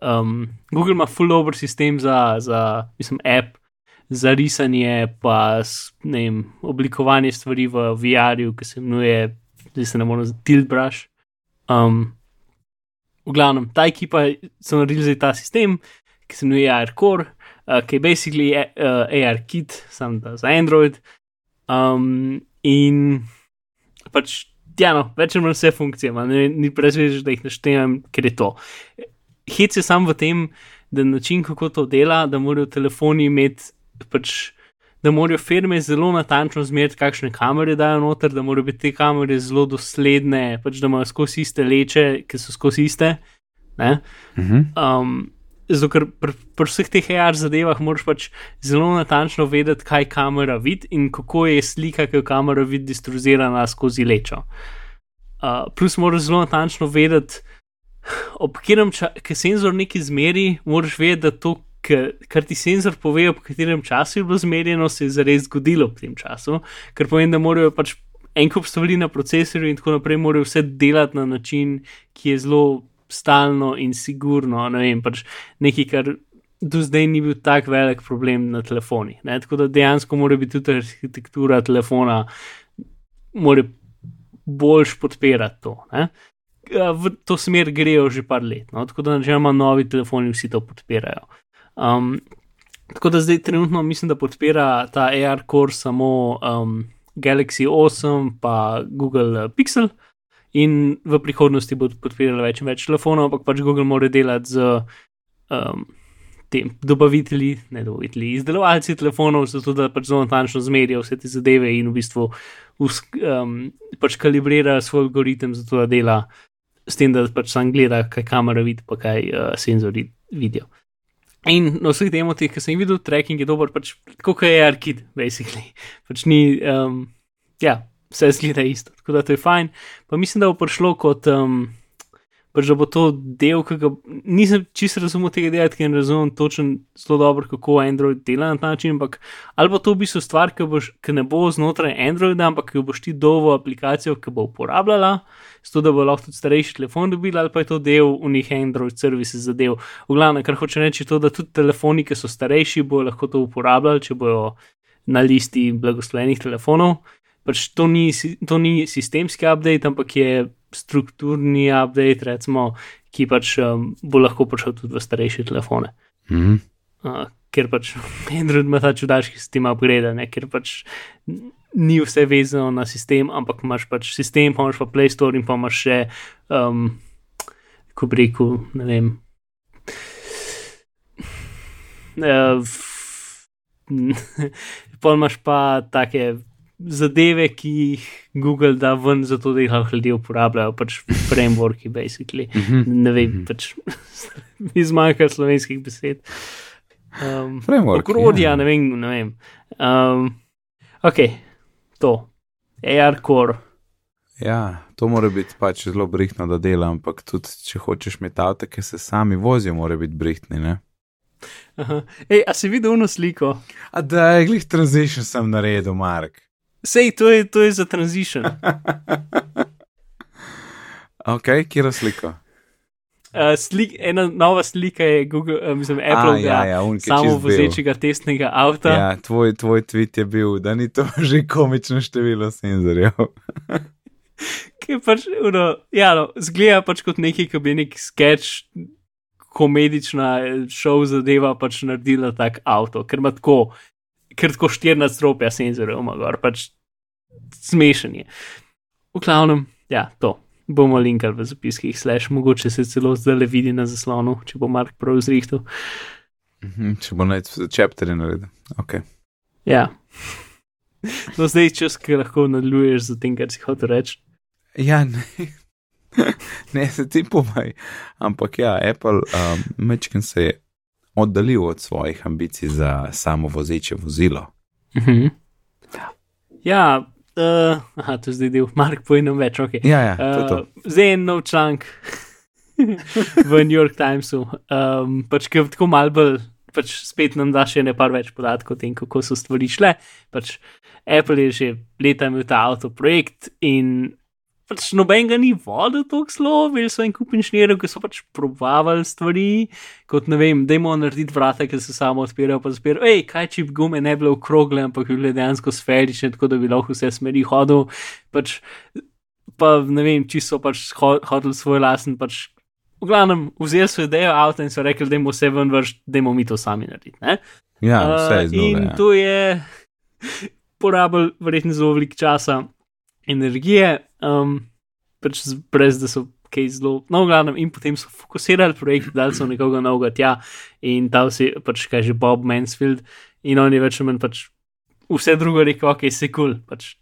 um, Google ima full over sistem za, za mislim, app za risanje, pa ne vem, oblikovanje stvari v VR-ju, ki se imenuje, zdaj se ne morem, Tilt Brush. Um, v glavnem, ta ekipa so naredili zdaj ta sistem, ki se imenuje AR Core, uh, ki je basically uh, AR kit, sam da za Android. Um, in pač, ja, no, več ali manj vse funkcije, man, ne, ni prezvež, da jih naštejem, ker je to. Hec je sam v tem, da način, kako to dela, da morajo telefoni imeti pač. Da morajo firme zelo natančno zmeriti, kakšne kamere dajo noter, da morajo biti te kamere zelo dosledne, pač da imajo skozi iste leče, ki so skozi iste. Uh -huh. um, zato, ker pri pr vseh teh AR zadevah moraš pač zelo natančno vedeti, kaj kamera vidi in kako je slika, ki jo kamera vidi, distruzirana skozi lečo. Uh, plus moraš zelo natančno vedeti, ob katerem času senzor nekaj zmeri, moraš vedeti, da to, kar ti senzor pove, ob katerem času je bilo zmerjeno, se je zares zgodilo v tem času, ker pomeni, da morajo pač en kup stvari na procesorju in tako naprej, morajo vse delati na način, ki je zelo stalno in sigurno. Ne vem, pač nekaj, kar do zdaj ni bil tako velik problem na telefonih. Ne? Tako da dejansko mora biti tudi arhitektura telefona, mora boljš podpirati to. Ne? V to smer grejo že par let, no? tako da načeloma novi telefoni vsi to podpirajo. Um, tako da zdaj trenutno mislim, da podpira ta AR Core samo um, Galaxy 8 pa Google Pixel in v prihodnosti bodo podpirali več in več telefonov, ampak pač Google mora delati z um, tem dobavitelji, ne dobavitelji, izdelovalci telefonov, zato da pač zelo natančno zmerijo vse te zadeve in v bistvu um, pač kalibrira svoj algoritem, zato da dela s tem, da pač sam gleda, kaj kamera vidi, pa kaj uh, senzori vidijo. In na vseh demotih, ki sem jih videl, tracking je dober, pač kot je arkid, basically. Pač ni, um, ja, vse zgleda isto, tako da to je fajn. Pa mislim, da bo prišlo kot, um, pač bo to del, ki ga nisem čisto razumel tega dela, ker ne razumem točno zelo dobro, kako Android dela na ta način, ampak ali bo to v bistvu stvar, ki, boš, ki ne bo znotraj Androida, ampak ki boš ti dovo aplikacijo, ki bo uporabljala, zato da bo lahko tudi starejši telefon dobil, ali pa je to del unih Android services za del. V glavnem, kar hoče reči, to, da tudi telefoni, ki so starejši, bojo lahko to uporabljali, če bojo na listi blagoslovenih telefonov. Pač to ni, to ni sistemski update, ampak je strukturni update, recimo, ki pač um, bo lahko prišel tudi v starejše telefone. Mm -hmm. uh, ker pač [LAUGHS] Android ima ta čudaški sistem upgrade, ker pač ni vse vezano na sistem, ampak imaš pač sistem, pa imaš pa Play Store in pa imaš še, um, ko bi rekel, ne vem. [LAUGHS] Uh, [LAUGHS] pa imaš pa take zadeve, ki jih Google da ven, zato da jih lahko ljudje uporabljajo, pač frameworki, basically. Ne vem, pač [LAUGHS] mi zmanjka slovenskih besed. Um, Framework. Okrodja, ne vem, ne vem. Um, ok, to. AR core. Ja, to mora biti pač zelo brihtno, da dela, ampak tudi če hočeš imeti avto, ki se sami vozijo, mora biti brihtni. Ne? Aha. Ej, a si videl eno sliko? A da glih transition sem naredil, Mark. Sej, to je, to je za transition. [LAUGHS] ok, kje je slika? Uh, slik, ena nova slika je Google, uh, mislim, Apple, A, ja, ja, samo vozečega testnega avta. Ja, tvoj, tvoj tweet je bil, da ni to [LAUGHS] že komično število senzorjev. [LAUGHS] Ki je pač, uno, ja, no, zgleda pač kot neki, ki bi nek sketch, komedična šov zadeva pač naredila tak avto, ker ima tako, ker tako štirna stropja senzorjev, ima gor, pač smešen je. V glavnem, ja, to. Bomo linkali v zapiskih, slash, mogoče se celo zdaj le vidi na zaslonu, če bo Mark prav zrihtel. Mhm, Če bo naj čepterje naredil. Okay. Ja. [LAUGHS] No, zdaj čas, ki lahko nadaljuješ z tem, kar si hotel reči. Ja, ne. [LAUGHS] ne, se ti povaj. Ampak ja, Apple um, mečken se je oddaljil od svojih ambicij za samo vozeče vozilo. Mhm. Ja, uh, aha, to je zdaj del, Mark, pojenem več, ok. Ja, ja, to je to. Uh, zdaj je nov članek [LAUGHS] v New York Timesu, um, pač ki je tako mal bolj, pač spet nam da še nekaj več podatkov o tem, kako so stvari šle. Pač Apple je že leta imel ta avto projekt in pač noben ga ni vodil tako zelo, bil so en kup inženirjev, ki so pač probavali stvari, kot ne vem, dajmo narediti vrata, ki se samo odpirajo, pa zapirajo. Ej, kaj če bi gume ne bile okrogle, ampak bi bile dejansko sferične, tako da bi lahko vse smeri hodil. Pač, pa ne vem, či so pač hodili svoj lasen. Pač, v glavnem, vzeli so idejo avta in so rekli, da jim vse ven vrš, da jim mi to sami narediti. Ne? Ja, vse je Uh, zelo. in to je porabil verjetno zelo veliko časa, energije, um, pač brez da so kaj zelo, no, glavnem, in potem so fokusirali projekt, dali so nekoga novega tja in dal si pač kaj že Bob Mansfield in on je več ali manj pač vse drugo rekel, ok, se kul. Cool, pač,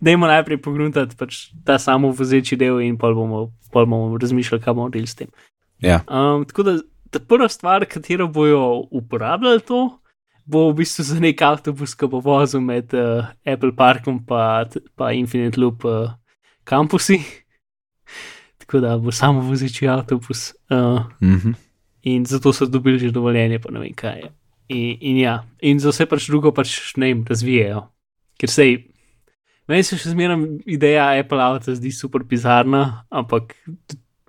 Dajmo najprej pogruntati pač ta samo vozeči del in pol bomo, pol bomo razmišljali, kaj bomo naredili s tem. Ja. Um, tako da ta prva stvar, katero bojo uporabljali to, bo v bistvu za nek avtobus, ki bo vozil med uh, Apple Parkom pa, pa Infinite Loop uh, kampusi. [LAUGHS] Tako da bo samo vozeči avtobus. Uh, Mhm. in zato so dobili že dovoljenje, pa ne vem kaj je. In, in ja, in za vse pač drugo pač ne jim razvijajo. Ker sej, meni se še zmeraj ideja Apple avta zdi super bizarna, ampak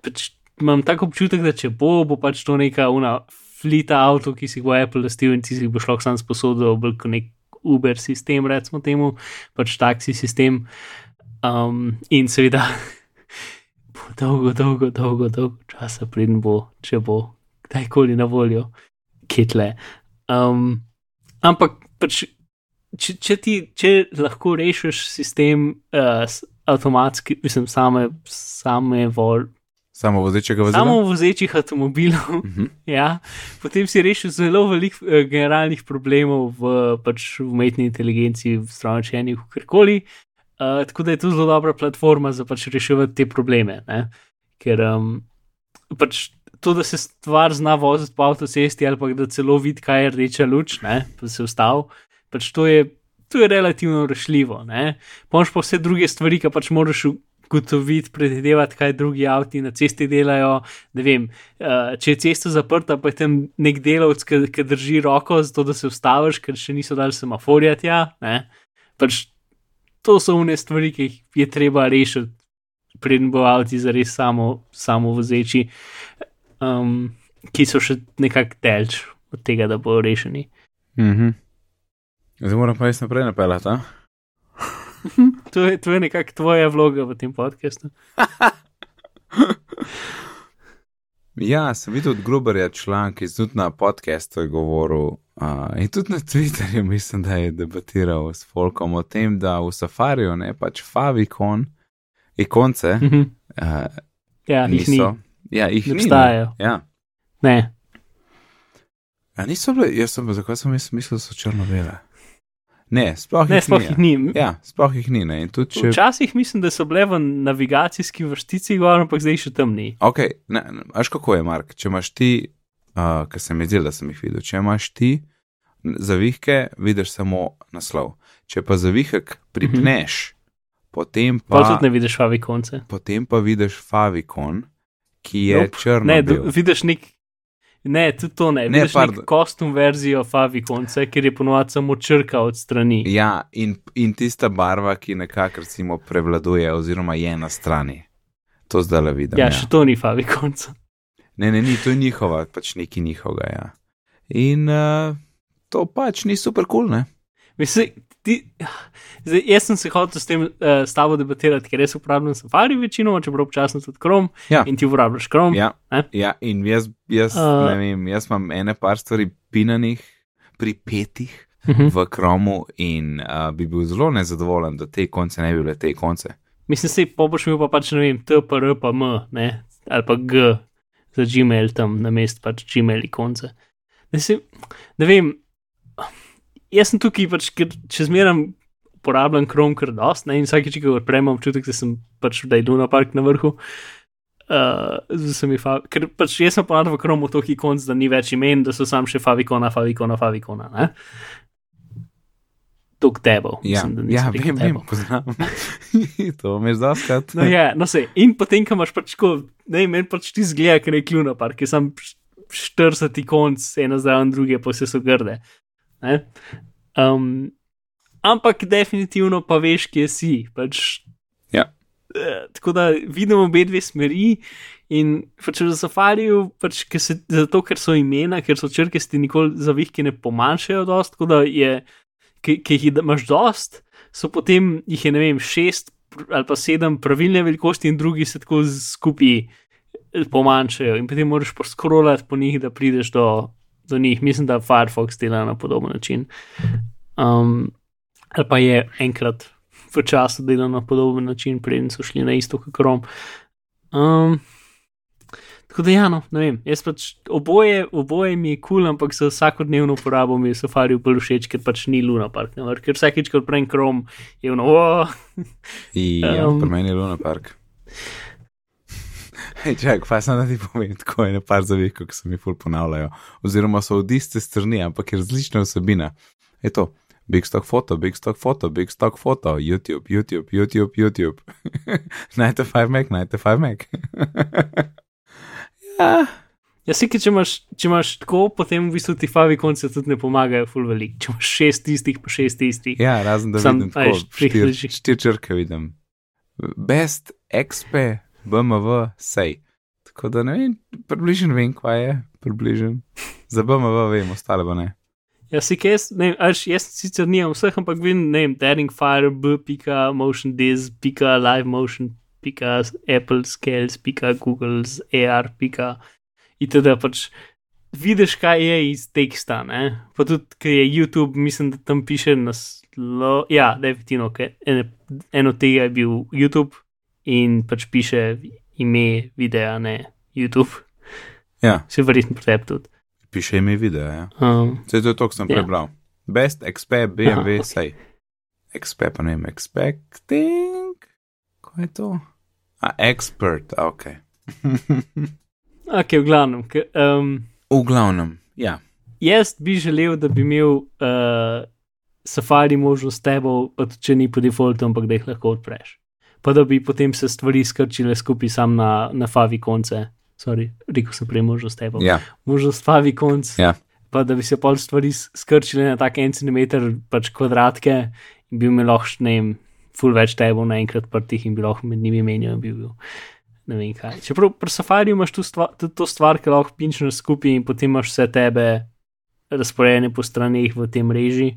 pač imam tak občutek, da če bo, bo pač to neka una flita avto, ki si bo Apple lastil in ti si boš lahko sam sposodil, bolj kot nek Uber sistem, recimo temu, pač taksi sistem. Um, in seveda, [LAUGHS] bo dolgo, dolgo, dolgo, dolgo časa, preden bo, če bo kdajkoli na voljo, kitle. Um, ampak pač, če, če, ti, če lahko rešiš sistem uh, avtomatski, mislim, same, same vol, Samo vozečega vozila. samo vozečih avtomobilov, Mhm. [LAUGHS] ja, potem si rešil zelo veliko uh, generalnih problemov v pač, v umetni inteligenci, v strojčenju, karkoli. Uh, tako da je to zelo dobra platforma za pač reševati te probleme. Ne? Ker um, pač to, da se stvar zna voziti po avtocesti ali pa da celo vidi, kaj je rdeča luč, ne? pa se ustavi, pač to je, to je relativno rešljivo. Pomaž pa vse druge stvari, ki pač moraš ugotoviti, predvidevati, kaj drugi avti na cesti delajo. Ne vem, uh, če je cesta zaprta, pa je tam nek delavec, ki, ki drži roko, zato da se ustaviš, ker še niso dali semaforja tja. Ne? Pač to so une stvari, ki jih je treba rešiti, preden bo avti zares samo, samo vozeči, um, ki so še nekako delč od tega, da bodo rešeni. Mhm. Zdaj moram pa res naprej napeljati. To je, to je nekako tvoja vloga v tem podkastu. [LAUGHS] Ja, sem videl od Gruberja članek, ki je tudi na podkastu govoril. Uh, in tudi na Twitterju mislim, da je debatiral s Folkom o tem, da v Safariju ne pač favicon, ikonce Mhm. uh, Ja, jih ni, niso. Ja, jih ne ni. obstajajo. Ne? Ja. Ne. A niso bile, jaz sem pa zakaj sem mislil, da so črno-bele. Ne, sploh Ne, jih sploh ni. jih ni. Ja, sploh jih ni. Ne. Tudi če. Včasih mislim, da so bile v navigacijski vrstici, gor, ampak zdaj še tam ni. Ok, ne, ne, veš kako je, Mark, če imaš ti, uh, ker sem videl, da sem jih videl, če imaš ti zavihke, vidiš samo naslov. Če pa zavihek pripneš, potem Pa pa, tudi ne vidiš favikonce. potem pa vidiš favicon, ki je Nope. črno. Ne, vidiš nek. Ne, tudi to ne. Ne, Vidiš pardon. nek kostum verzijo favikonce, ker je ponovadi samo črka od strani. Ja, in, in tista barva, ki nekako recimo prevladuje, oziroma je na strani. To zdaj le vidim. Ja, še to ni favikonca. Ne, ne, ni, to je njihova, pač neki njihovega. Ja. In uh, to pač ni super kul, cool, ne? Mislim, ti, zdaj, jaz sem se hotel s tem uh, s tabo debatirati, ker jaz uporabljam Safari večino, čeprav občasno tudi Chrome Ja. in ti uporabljaš Chrome. Ja, Ne? ja in jaz, jaz Uh. uh, ne vem, jaz imam ene par stvari pinanih, pripetih Mhm. v kromu in uh, bi bil zelo nezadovoljen, da te konce ne bi bile te konce. Mislim, se pa boš imel pa pač ne vem, T, P, R, pa M, ne? ali pa G za Gmail tam na mest pač Gmail ikonce. Ne, se, ne vem, jaz sem tukaj pač, ker če zmeram uporabljam Chrome kar dost, ne, in vsakeč, ko odprem, imam občutek, da sem pač da je Luna Park na vrhu. Uh, z vsemi favi, ker pač jaz sem ponavadi v kromu toliko konc, da ni več imen, da so sam še favikona, favikona, favikona. Ne? Tok debel. Ja, mislim, ja vem, vem, poznam. [LAUGHS] to mi je zaskrat. No, ja, no se. In potem, ko imaš pač tako, ne, meni pač ti zgleda, ker je kluna par, ki sem 40 konc, ena zraven druge, pa vse so grde. Ne? Um, ampak definitivno pa veš, kje si. Pač, Ja. Eh, tako da vidimo obe dve smeri. In pač v safariju, pač, ker se, zato ker so imena, ker so črke, ti nikoli zavihki ne pomanjšajo dost, tako da je, ki, ki jih imaš dost, so potem jih je ne vem, šest ali pa sedem pravilne velikosti in drugi se tako skupaj eh, pomanjšajo in potem moraš poskrolati po njih, da prideš do, do njih. Mislim, da Firefox dela na podoben način. Um, ali pa je enkrat v času delal na podoben način, preden so šli na isto kot Chrome. Um, tako da, ja, no, ne vem, jaz pač oboje, oboje mi je kul, cool, ampak za vsakodnevno uporabo mi je Safari bolj všeč, ker pač ni Luna Park. Ne, ker vsakeč, ko odprem Chrome, je ono, oh, Ja, [LAUGHS] Um, pri meni je Luna Park. Hej, čak, pa sem da ti povem, tako je nepar zavih, ki se mi ful ponavljajo. Oziroma so od iste strani, ampak je različna vsebina. Je to. Big stock foto, big stock foto, big stock foto, YouTube, YouTube, YouTube, YouTube. [LAUGHS] 95 Mac, 95 Mac. [LAUGHS] ja, Ja, si, če imaš, če imaš tako, potem v bistvu ti favi konci tudi ne pomagajo, ful velik. Če imaš šest tistih, pa šest tistih. ja, razen da Sam, vidim a tako, veš, štir, prihleži. štir črke vidim. Best XP, BMW, sej. Tako da ne vem, približno vem, kaj je, približno. Za BMW vem, ostale pa ne. Ja, si kaj, ne až jaz sicer nimam vseh, ampak vem, ne Daring Fire, B, pika, Motion Diz, pika, Live Motion, pika, Apple Scales, pika, Google, AR, pika. Itd. pač vidiš, kaj je iz teksta, ne? Pa tudi, ker je YouTube, mislim, da tam piše naslo, ja, definitivno, ker ene, eno tega je bil YouTube in pač piše ime videa, ne YouTube. Ja, Se verjetno tebi tudi. piše ime videa, ja. Um, Vse to je to, kar sem Ja. prebral. Best XP, BMW, Aha, sej. XP pa ne vem, expecting. Kaj je to? A, expert, ok. [LAUGHS] ok, v glavnem. K, um, v glavnem, ja. Jaz bi želel, da bi imel uh, Safari možnost tebe, pa tudi če ni po defaultu, ampak da jih lahko odpreš. Pa da bi potem se stvari skrčile skupaj sam na, na favi konce. Sorry, rekel sem prej možnost tebe. Ja, Možnost favi konc. Ja. Pa da bi se pol stvari skrčile na tak en centimeter, pač kvadratke in bi imel lahko, ne vem, full več tebe naenkrat prtih in bi lahko med njimi menjal in bi bil. Ne vem kaj. Čeprav pri Safariju imaš tu stvar, tudi to stvar, ki lahko pinčeš skupaj in potem imaš vse tebe razporejene po straneh v tem reži,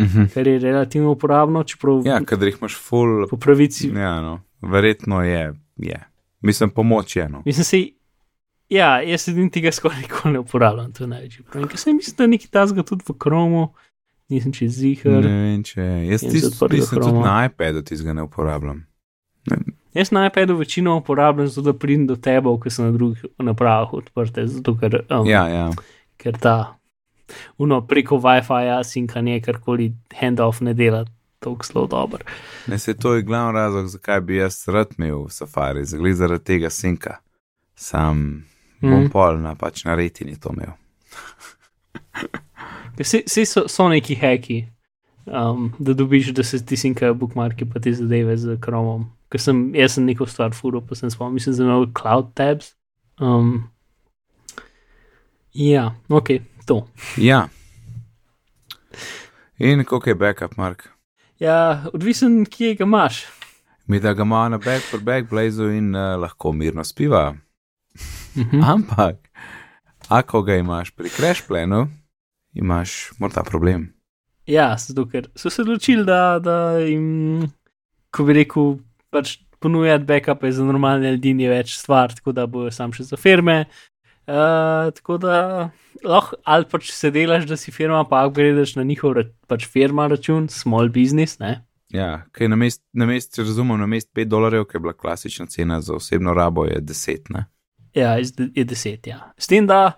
mhm. kar je relativno uporabno, čeprav ja kadar jih imaš full, po pravici. ja, no, verjetno je, je. Mislim, pomoč je, no. Mislim, se, ja, jaz sedim tega skoraj nikoli ne uporabljam, to je največji problem. Ker se mislim, da je nekaj tasga tudi v Chromu, nisem čez zihar. Ne vem, če jaz tisto zaprtega pisem tudi na iPadu, tistega ne uporabljam. Jaz na iPadu večino uporabljam zato, da pridem do tebe, ker so na drugih napravah odprte, zato ker, um, Ja, ja. ker ta uno preko WiFi-ja sinkanje karkoli handoff ne dela tako zelo dobro. Ne, se to je glavni razlog, zakaj bi jaz rad imel Safari, zagli zaradi tega sinka. Sam bom Mm. pol na pač na retini to imel. Vsi so, so neki heki, um, da dobiš, da se ti sinkajo bookmarki pa te zadeve z Chromom. Ker sem, jaz sem neko stvar furo, pa sem spomnil, mislim, da imel cloud tabs. Um, ja, ok, to. Ja. In koliko je backup, Mark? Ja, odvisen, kje ga imaš. Mi da ga ima na back for backblazu in uh, lahko mirno spiva. Mhm. Ampak, ako ga imaš pri crashplanu, imaš morda problem. Ja, zato ker so se odločili, da, da jim, ko bi rekel, pač ponujati backupe za normalne ljudi ni več stvar, tako da bojo sam še za firme. Uh, tako da lahko ali pač se delaš, da si firma, pa upgradeš na njihov ra pač firma račun, small business, ne. Ja, kaj na mest, na mest, razumem, na mest 5 dolarjev, ki je bila klasična cena za osebno rabo, je 10, ne? Ja, je z- je deset, ja. S tem, da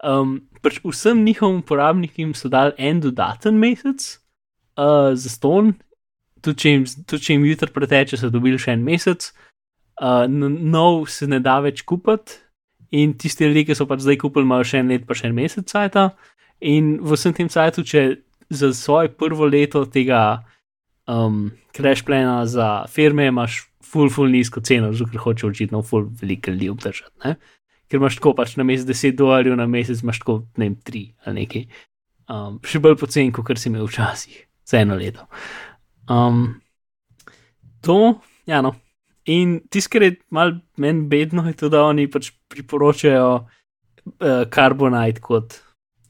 um, pač vsem njihovim uporabnikom so dali en dodaten mesec uh, za ston, tudi če jim, tudi če jim jutri preteče, so dobili še en mesec. uh, nov se ne da več kupiti. In tisti ljudje, ki so pač zdaj kupili, imajo še en let, pa še en mesec cajta. In v vsem tem cajtu, če za svoje prvo leto tega um, crash plana za firme imaš full, full nizko ceno, zato ker hoče očitno full veliko ljudi obdržati. Ne? Ker imaš tako pač na mesec 10 dolarjev, na mesec imaš tako ne vem 3 ali nekaj. Um, še bolj pocen, kot si imel včasih, za eno leto. Um, to, ja, no. In tisto, kar je malo meni bedno, je to, da oni pač priporočajo uh, Carbonite kot,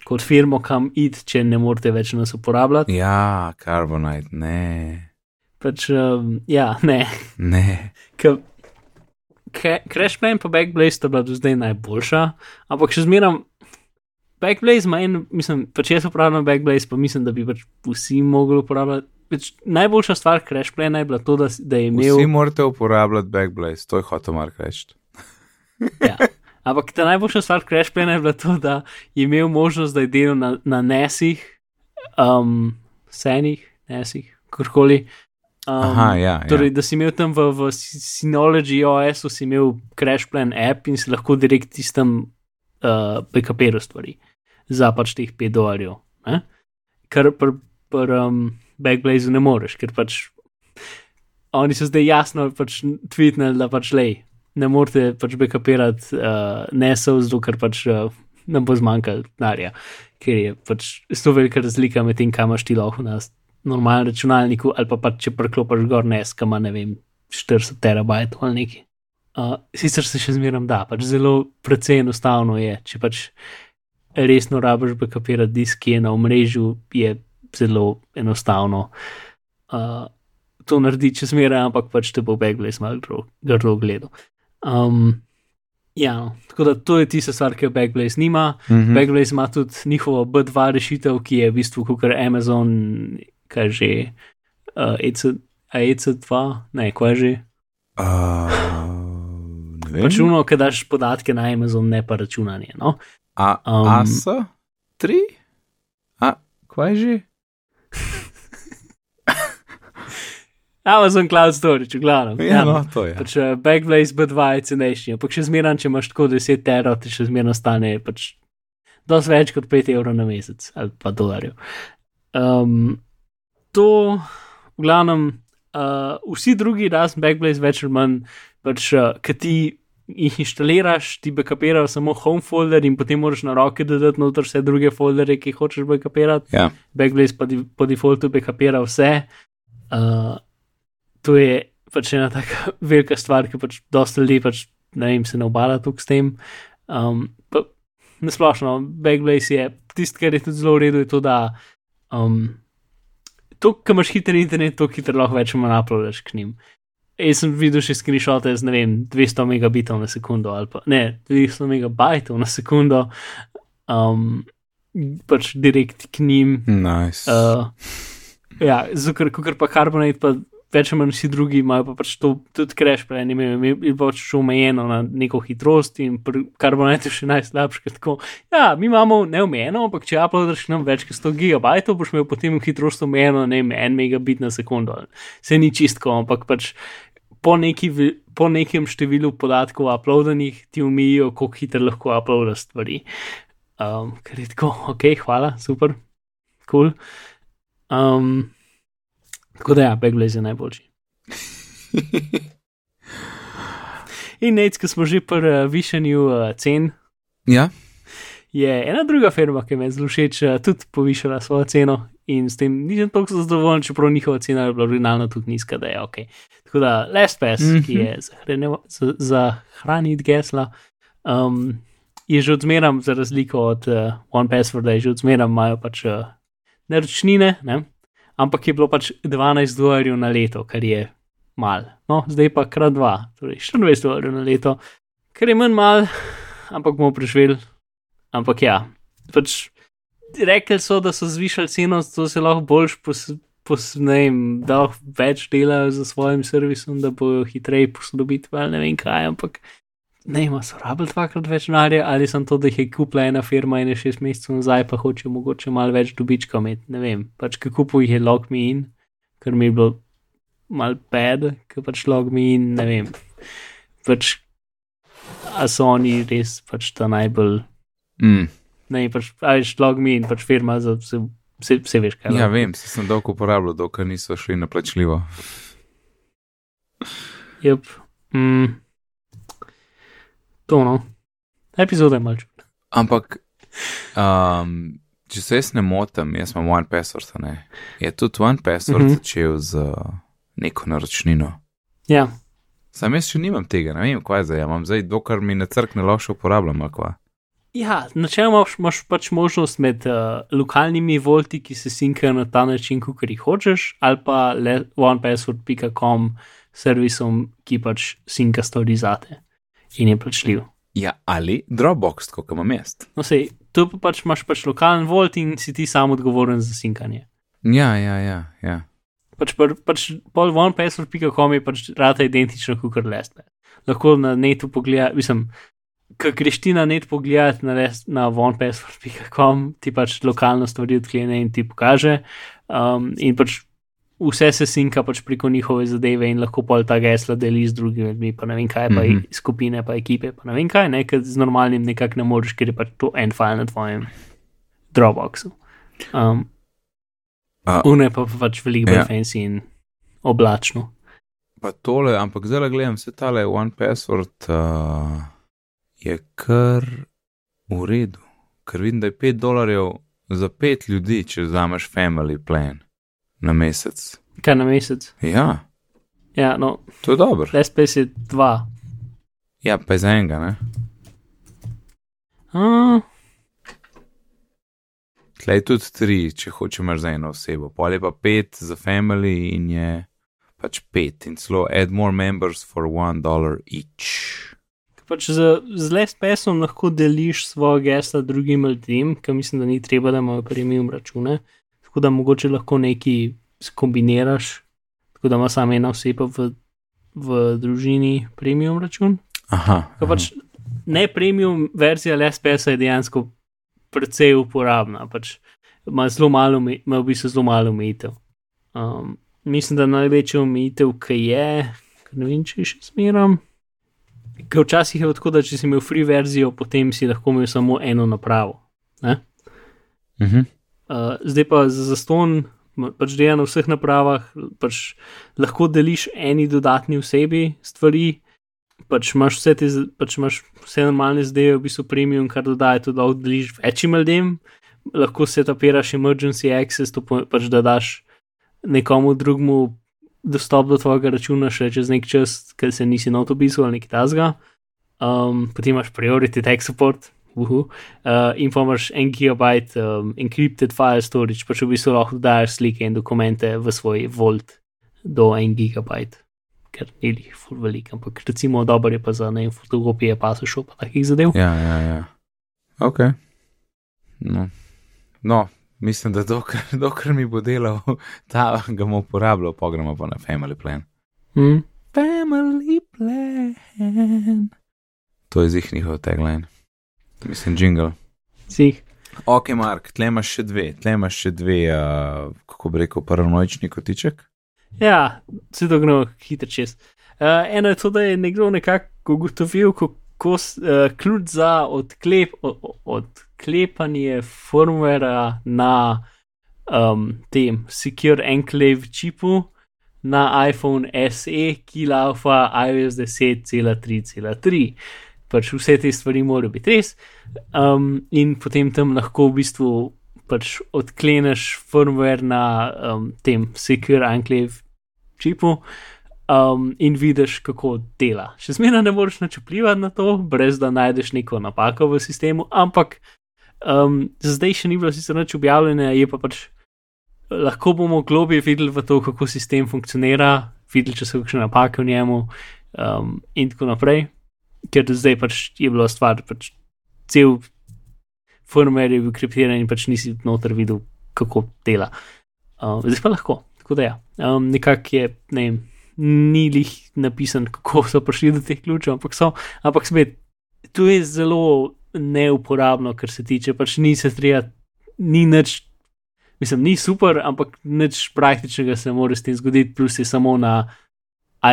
kot firmo, kam id, če ne morete več nas uporabljati. Ja, Carbonite, ne. Pač, um, ja, ne. Ne. Crash Plan pa Backblaze sta bila do zdaj najboljša, ampak še zmeram. Backblaze ima en, mislim, pač jaz uporabljam Backblaze, pa mislim, da bi pač vsi mogli uporabljati Peč, najboljša stvar Crash Plana je bila to, da, da je imel. Vsi morate uporabljati Backblaze, to je hotel Mark reči. ja. Ampak ta najboljša stvar Crash Plana je bila to, da je imel možnost, da je delal na, na nesih, um, senih, nesih, karkoli. Um, Aha, ja, ja. Torej, da si imel tam v, v Synology OS-u, si imel Crash Plan app in si lahko direkt tistem uh, backupiral stvari za pač teh 5 dolarjev. Kar pri. Pr, um, Backblaze ne moreš, ker pač oni so zdaj jasno pač tweetnili, da pač lej, ne morete pač backupirati uh, nesov, zato ker pač uh, nam bo zmanjkalo denarja, ker je pač sto velika razlika med tem, kam imaš ti lahko na normalnem računalniku, ali pa pač če preklopiš gor nes, kam ima ne vem 40 terabajtov ali nekaj. Uh, sicer se še zmeram da, pač zelo precej enostavno je, če pač resno rabiš backupirati disk, ki je na omrežju, je zelo enostavno uh, to narediti, če zmeraj, ampak pač te bo Backblaze malo grdo gledal. Um, ja, no. tako da to je tista stvar, ki jo Backblaze nima. Mm -hmm. Backblaze ima tudi njihovo B2 rešitev, ki je v bistvu kot Amazon, kaj že, uh, EC, EC2, ne, kaj že. Uh, pač uno, ki daš podatke na Amazon, ne pa računanje. No? A, um, AS? 3? A, kaj že? Amazon Cloud Storage, v glavnem. Ja, no, to je. Pač, uh, Backblaze B2 je cenejši, ampak še zmeraj, če imaš tako 10 terot, ti še zmeraj stane pač dosti več kot 5 evrov na mesec ali pa dolarjev. Um, to, v glavnem, uh, vsi drugi, razen Backblaze, več ali manj, pač, uh, ki ti jih instaliraš, ti backupirajo samo home folder in potem moraš na roke dodati noter vse druge folderje, ki jih hočeš backupirati. Ja. Backblaze pa di, po defaultu backupira vse. Uh, to je pač ena tako [LAUGHS] velika stvar, ki pač dosta ljudi pač, ne vem, se ne obala tukaj s tem. Um, Nasplošno, Backblaze je tisto, kar je tudi zelo v redu, je to, da um, to, kar imaš hiter internet, to hitro lahko več manj uploadaš k njim. Jaz sem videl še screenshote z, ne vem, 200 megabitov na sekundo ali pa ne, 200 megabajtov na sekundo, um, pač direkt k njim. Nice. Uh, ja, zato ker pa Carbonite pa več ali manj vsi drugi imajo pa pač to tudi crash, pa ne imajo, je pač omejeno na neko hitrost in kar bo najte še najslabše. Tako, ja, mi imamo neomejeno, ampak če uploadaš nam več kot 100 gigabajtov, boš imel potem hitrost omejeno ne, 1 megabit na sekundo. Se ni čistko, ampak pač. Po, neki, po nekem številu podatkov uploadanih ti umijo, kako hitro lahko uploadaš stvari. Um, ker je tako, ok, hvala, super, kul. Cool. Um, Tako da, ja, Backblaze je najboljši. [LAUGHS] In nec, ki smo že pri uh, višanju uh, cen. Ja. Je ena druga firma, ki me zelo všeč, uh, tudi povišala svojo ceno in s tem nisem toliko zadovoljen, čeprav njihova cena je bila originalno tudi nizka, da je ok. Tako da, LastPass, mm -hmm. ki je za, za hraniti gesla, um, je že odzmeram, za razliko od uh, OnePassworda, je že odzmeram, imajo pač uh, naročnine. Ne? Ampak je bilo pač 12 dolarjev na leto, kar je mal. No, zdaj pa krat dva, torej 24 dolarjev na leto, kar je manj mal, ampak bomo preživeli. Ampak ja, pač rekli so, da so zvišali ceno, da se lahko boljš posnejem, da lahko več delajo za svojim servisom, da bojo hitreje posodobiti, ne vem kaj, ampak ne ima, so rabili dvakrat več denarja, ali sem to, da jih je kupila ena firma in je šest mesecev nazaj, pa hoče mogoče malo več dobička imeti, ne vem. Pač, ki kupuj jih je log me in, ker mi je bilo mal bed, ki pač log me in, ne vem. pač, a so oni res pač ta najbolj. Mm. Ne, pač, a veš, logmi in pač firma za vse, vse, vse veš, kaj. Ja, no. vem, se sem dolgo uporabljal, dokler niso šli na plačljivo. Yep. Mm. To no. Epizoda je malč. Ampak, um, če se jaz ne motim, jaz imam One Password, ne. Je tudi One Password mm. -hmm. začel z neko naročnino. Ja, Sam jaz še nimam tega, ne vem, kaj zdaj. ja, Imam zdaj, dokler mi ne crkne, lahko še uporabljam, kva. ja načeloma imaš, pač možnost med uh, lokalnimi volti, ki se sinkajo na ta način, kot jih hočeš, ali pa onepassword.com servisom, ki pač sinka stvari zate in je plačljiv. Ja, ali Dropbox, kot imam jaz. No, sej, tu pa pač imaš pač lokalen volt in si ti sam odgovoren za sinkanje. Ja, ja, ja. ja. Pač, pa, pač pol onepassword.com je pač rata identično kot LastPass. Lahko na netu pogleda, mislim, ko greš ti na net pogledat na, na onepassword.com, ti pač lokalno stvari odklene in ti pokaže. Um, in pač vse se sinka pač preko njihove zadeve in lahko pol ta gesla deli z drugimi ljudmi, pa ne vem kaj, pa mm -hmm. skupine, pa ekipe, pa ne vem kaj, ne, ker z normalnim nekako ne moreš, ker je pač to en file na tvojem Dropboxu. Um, A- Une pa pač veliko bolj Ja. ja. fancy in oblačno. Pa tole, ampak zdaj le gledam, vse tale One Password uh, je kar v redu. Ker vidim, da je 5 dolarjev za 5 ljudi, če vzameš family plan na mesec. Kaj na mesec? Ja, Ja, no, to je dobro. LSPS je dva. Ja, pa je za enega, ne? Tlej tudi tri, če hočeš za eno osebo, pol je pa pet za family in je pač pet in celo add more members for one dollar each. pač z, z LSPS-om lahko deliš svoje gesla drugim ljudem, ker mislim, da ni treba, da imajo premium račune. Tako da mogoče lahko nekaj skombiniraš, tako da ima samo ena oseba v, v družini premium račun. Aha. Ker pač ne premium verzija LSPS-a je dejansko precej uporabna, pač ima zelo malo, ima v bistvu zelo malo omejitev. Um, mislim, da največja omejitev, ki je, ker ne vem, če še smeram. Ker včasih je tako, da če si imel free verzijo, potem si lahko imel samo eno napravo. Ne? Uh -huh. Uh, zdaj pa za zaston, pač dela na vseh napravah, pač lahko deliš eni dodatni osebi stvari, pač imaš vse te, pač imaš vse normalne zdaj, v bistvu premium, kar dodaja, tudi lahko deliš večjim ljudem, lahko se tapiraš emergency access, to pač da daš nekomu drugmu dostop do tvojega računa še čez nek čas, ker se nisi na avtobusu ali nekaj tasga. Um, potem imaš priority tech support, uhu, uh, in pa imaš en gigabajt um, encrypted file storage, pač v bistvu lahko daš slike in dokumente v svoj volt do en gigabajt, ker ni jih ful velik, ampak recimo dober je pa za ne vem, fotografije, pa so šel pa takih zadev. Ja, ja, ja. Ok. No, no mislim, da dokler, [LAUGHS] dokler mi bo delal, [LAUGHS] ta ga bom uporabljal, pa gremo pa na family plan. Mm. Family plan. To je zih njihov tagline. Mislim, jingle. Sih. Ok, Mark, tle imaš še dve, tle imaš še dve, uh, kako bi rekel, paranoični kotiček. Ja, se to gre hitro čez. Uh, eno je to, da je nekdo nekako ugotovil, kako uh, ključ za odklep, o- o- odklepanje firmwarea na um, tem Secure Enclave čipu na iPhone SE, ki laufa iOS 10.3.3. Pač vse te stvari morajo biti res. Um, in potem tam lahko v bistvu pač odkleneš firmware na um, tem Secure Enclave čipu um, in vidiš, kako dela. Še zmeraj ne moreš nič vplivati na to, brez da najdeš neko napako v sistemu, ampak um, zdaj še ni bilo sicer nič objavljeno, je pa pač lahko bomo globje videli v to, kako sistem funkcionira, videli, če so kakšne napake v njemu um, in tako naprej. Ker zdaj pač je bila stvar, pač cel firmware je bil kriptiran in pač nisi noter videl, kako dela. Um, zdaj pa lahko, tako da ja. Um, nekako je, ne vem, ni lih napisan, kako so prišli do teh ključev, ampak so, ampak spet, to je zelo neuporabno, kar se tiče, pač ni se treba, ni nič, mislim, ni super, ampak nič praktičnega se ne more s tem zgoditi, plus je samo na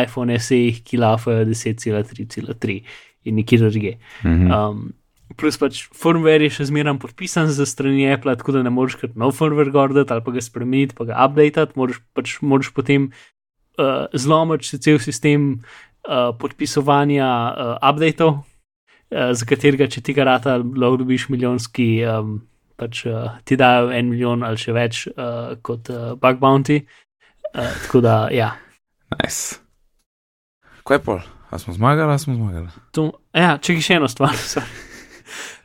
iPhone SE, ki lafajo 10,3,3 in nikjer druge. Mhm. Um, plus pač firmware je še zmeraj podpisan za strani Apple, tako da ne moreš kar nov firmware gordati ali pa ga spremeniti, pa ga updatati, moraš pač moraš potem uh, zlomiti cel sistem uh, podpisovanja uh, updatov, uh, za katerega, če ti ga rata, lahko dobiš milijonski, um, pač uh, ti dajo en milijon ali še več uh, kot uh, bug bounty. Uh, tako da, ja. Nice. Kaj je pol? A smo zmagali, a smo zmagali? To, ja, če še eno stvar. [LAUGHS]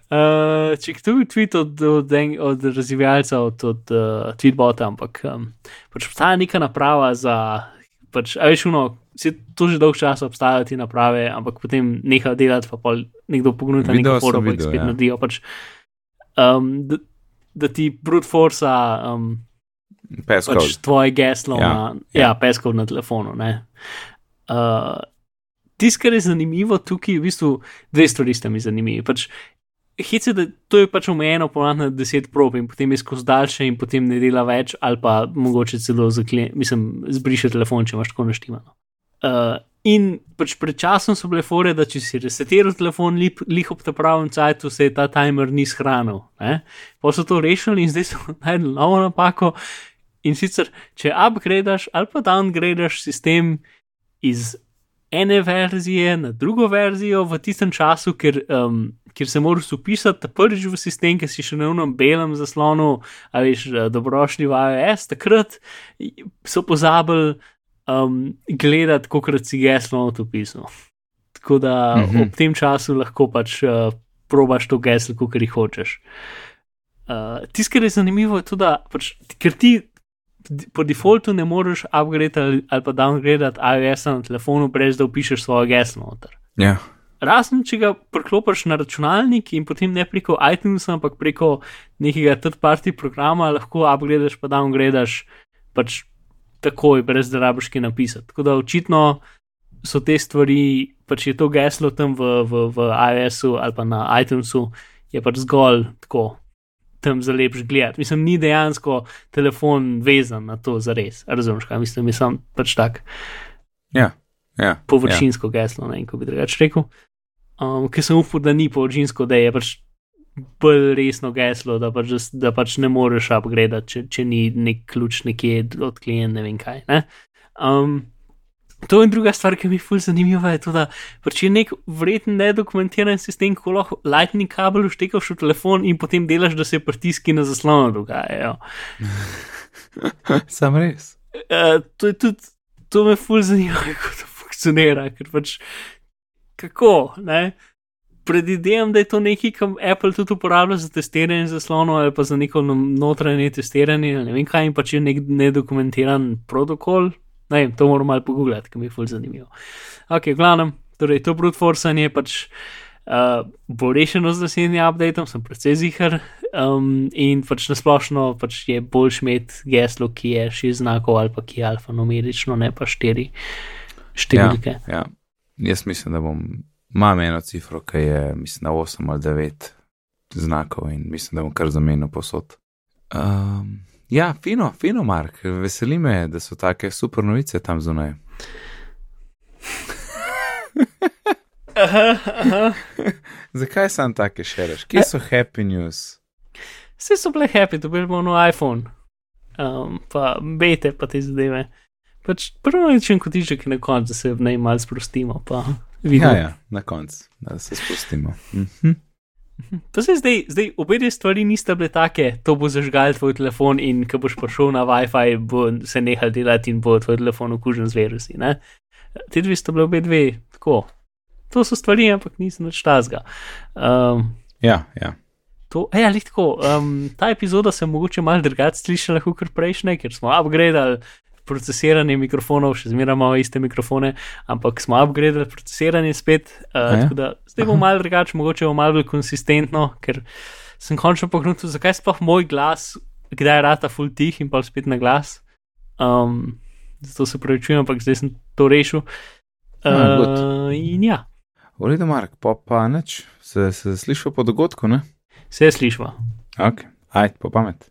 Uh, če to bi tweet od, od, en- od razvijalca, od, od uh, tweetbota, ampak um, pač obstaja neka naprava za, pač, a veš, uno, se to že dolgo časa obstajajo te naprave, ampak potem neha delati, pa pol nekdo Video neko sem forum, pa videl, spet ja. naredijo. Pač, um, da, da ti brute force um, Peskov. pač tvoje geslo Ja, ja, na, ja. ja, peskov na telefonu. ne. Uh, Tisto, kar je zanimivo tukaj, v bistvu dve stvari sta mi zanimivi. Pač, Hice, da to je pač omejeno ponavadi na 10 prob in potem je skozi daljše in potem ne dela več, ali pa mogoče celo zakle, mislim, zbriše telefon, če imaš tako naštimano. Uh, in pač pred časom so bile fore, da če si resetiral telefon, lip, lih ob ta pravem cajtu, se je ta timer ni shranil. Pa so to rešili in zdaj so [LAUGHS] najdel novo napako. In sicer, če upgradaš ali pa downgradaš sistem iz ene verzije na drugo verzijo v tistem času, ker, um, ker se moraš upisati prvič v sistem, ki si še na unem belem zaslonu, a veš, eh, dobrošli v iOS, takrat so pozabili um, gledati, koliko si geslo odpisal. Tako da Mhm. mm -hmm. ob tem času lahko pač uh, probaš to geslo, kot jih hočeš. Uh, Tisto, kar je zanimivo, je tudi, da pač, ker ti po defaultu ne moreš upgradati ali, ali pa downgradati iOS na telefonu, brez da upišeš svoje geslo noter. Ja. Razen, če ga priklopiš na računalnik in potem ne preko iTunesa, ampak preko nekega third-party programa, lahko upgradaš pa downgradaš pač takoj, brez da rabiš kaj napisati. Tako da očitno so te stvari, pač je to geslo tam v, v, v iOS-u ali pa na iTunesu, je pač zgolj tako tam za lepš gledati. Mislim, ni dejansko telefon vezan na to za res. Razumeš, kaj mislim, mislim pač tak Ja. Ja. površinsko ja. geslo, ne vem, kako bi drugače rekel. Um, ker sem upal, da ni površinsko, da je pač bolj resno geslo, da pač, da, da pač ne moreš upgradati, če, če ni nek ključ nekje od klienta, ne vem kaj. Ne? Um, to in druga stvar, ki mi je fulj zanimiva, je to, da pač je nek vreten nedokumentiran sistem, ko lahko lightning kabel vštekaš v telefon in potem delaš, da se pritiski na zaslonu dogajajo. Ja. [LAUGHS] Sam res. Uh, to je tudi, to me ful zanima, [LAUGHS] kako to funkcionira, ker pač kako, ne? Predvidevam, da je to nekaj, kar Apple tudi uporablja za testiranje zaslonov ali pa za neko no- notranje testiranje, ne vem kaj, in pač je nek nedokumentiran protokol. Ne vem, to moram malo pogooglati, ker mi je ful zanimivo. Ok, glavnem, torej to brute forcing pač uh, bo rešeno z naslednjim updateom, sem precej zihar. Um, in pač nasplošno pač je boljš imeti geslo, ki je šest znakov ali pa ki je alfanumerično, ne pa štiri številke. Ja. Jaz mislim, da bom. Imam eno cifro, ki je, mislim, na 8 ali 9 znakov in mislim, da bom kar zamenil posod. Um, ja, fino, fino, Mark. Veseli me, da so take super novice tam zunaj. Aha, aha. Zakaj sam take šereš? Kje so happy news? Vse so bile happy, dobili bomo nov iPhone, um, pa bete, pa te zadeve. Pač prvo rečem kot tiček na koncu, da se v nej malo sprostimo, pa vidimo. Ja, ja, na koncu, da se spustimo. Mhm. [LAUGHS] Pa se zdaj, zdaj obe te stvari nista bile take, to bo zažgal tvoj telefon in ko boš prišel na WiFi, bo se nehal delati in bo tvoj telefon okužen z virusi. Ne? Te dve sta bile obe dve tako. To so stvari, ampak nisem več tazga. Um, Ja, ja. To, ja, lih tako. Um, ta epizoda se je mogoče malo drugače slišala kot prejšnje, ker smo upgradili procesiranje mikrofonov, še zmeraj imamo iste mikrofone, ampak smo upgradili procesiranje spet. Uh, tako da zdaj bo malo drugače, mogoče bo malo bolj konsistentno, ker sem končno pogledal, zakaj sploh moj glas, kdaj rata full tih in pa spet na glas. Um, zato se pravi, čujem, ampak zdaj sem to rešil. Uh, in ja, V redu, Mark, pa pa nič, se, se slišal po dogodku, ne? vse slišva. Ok, ajde, po pamet.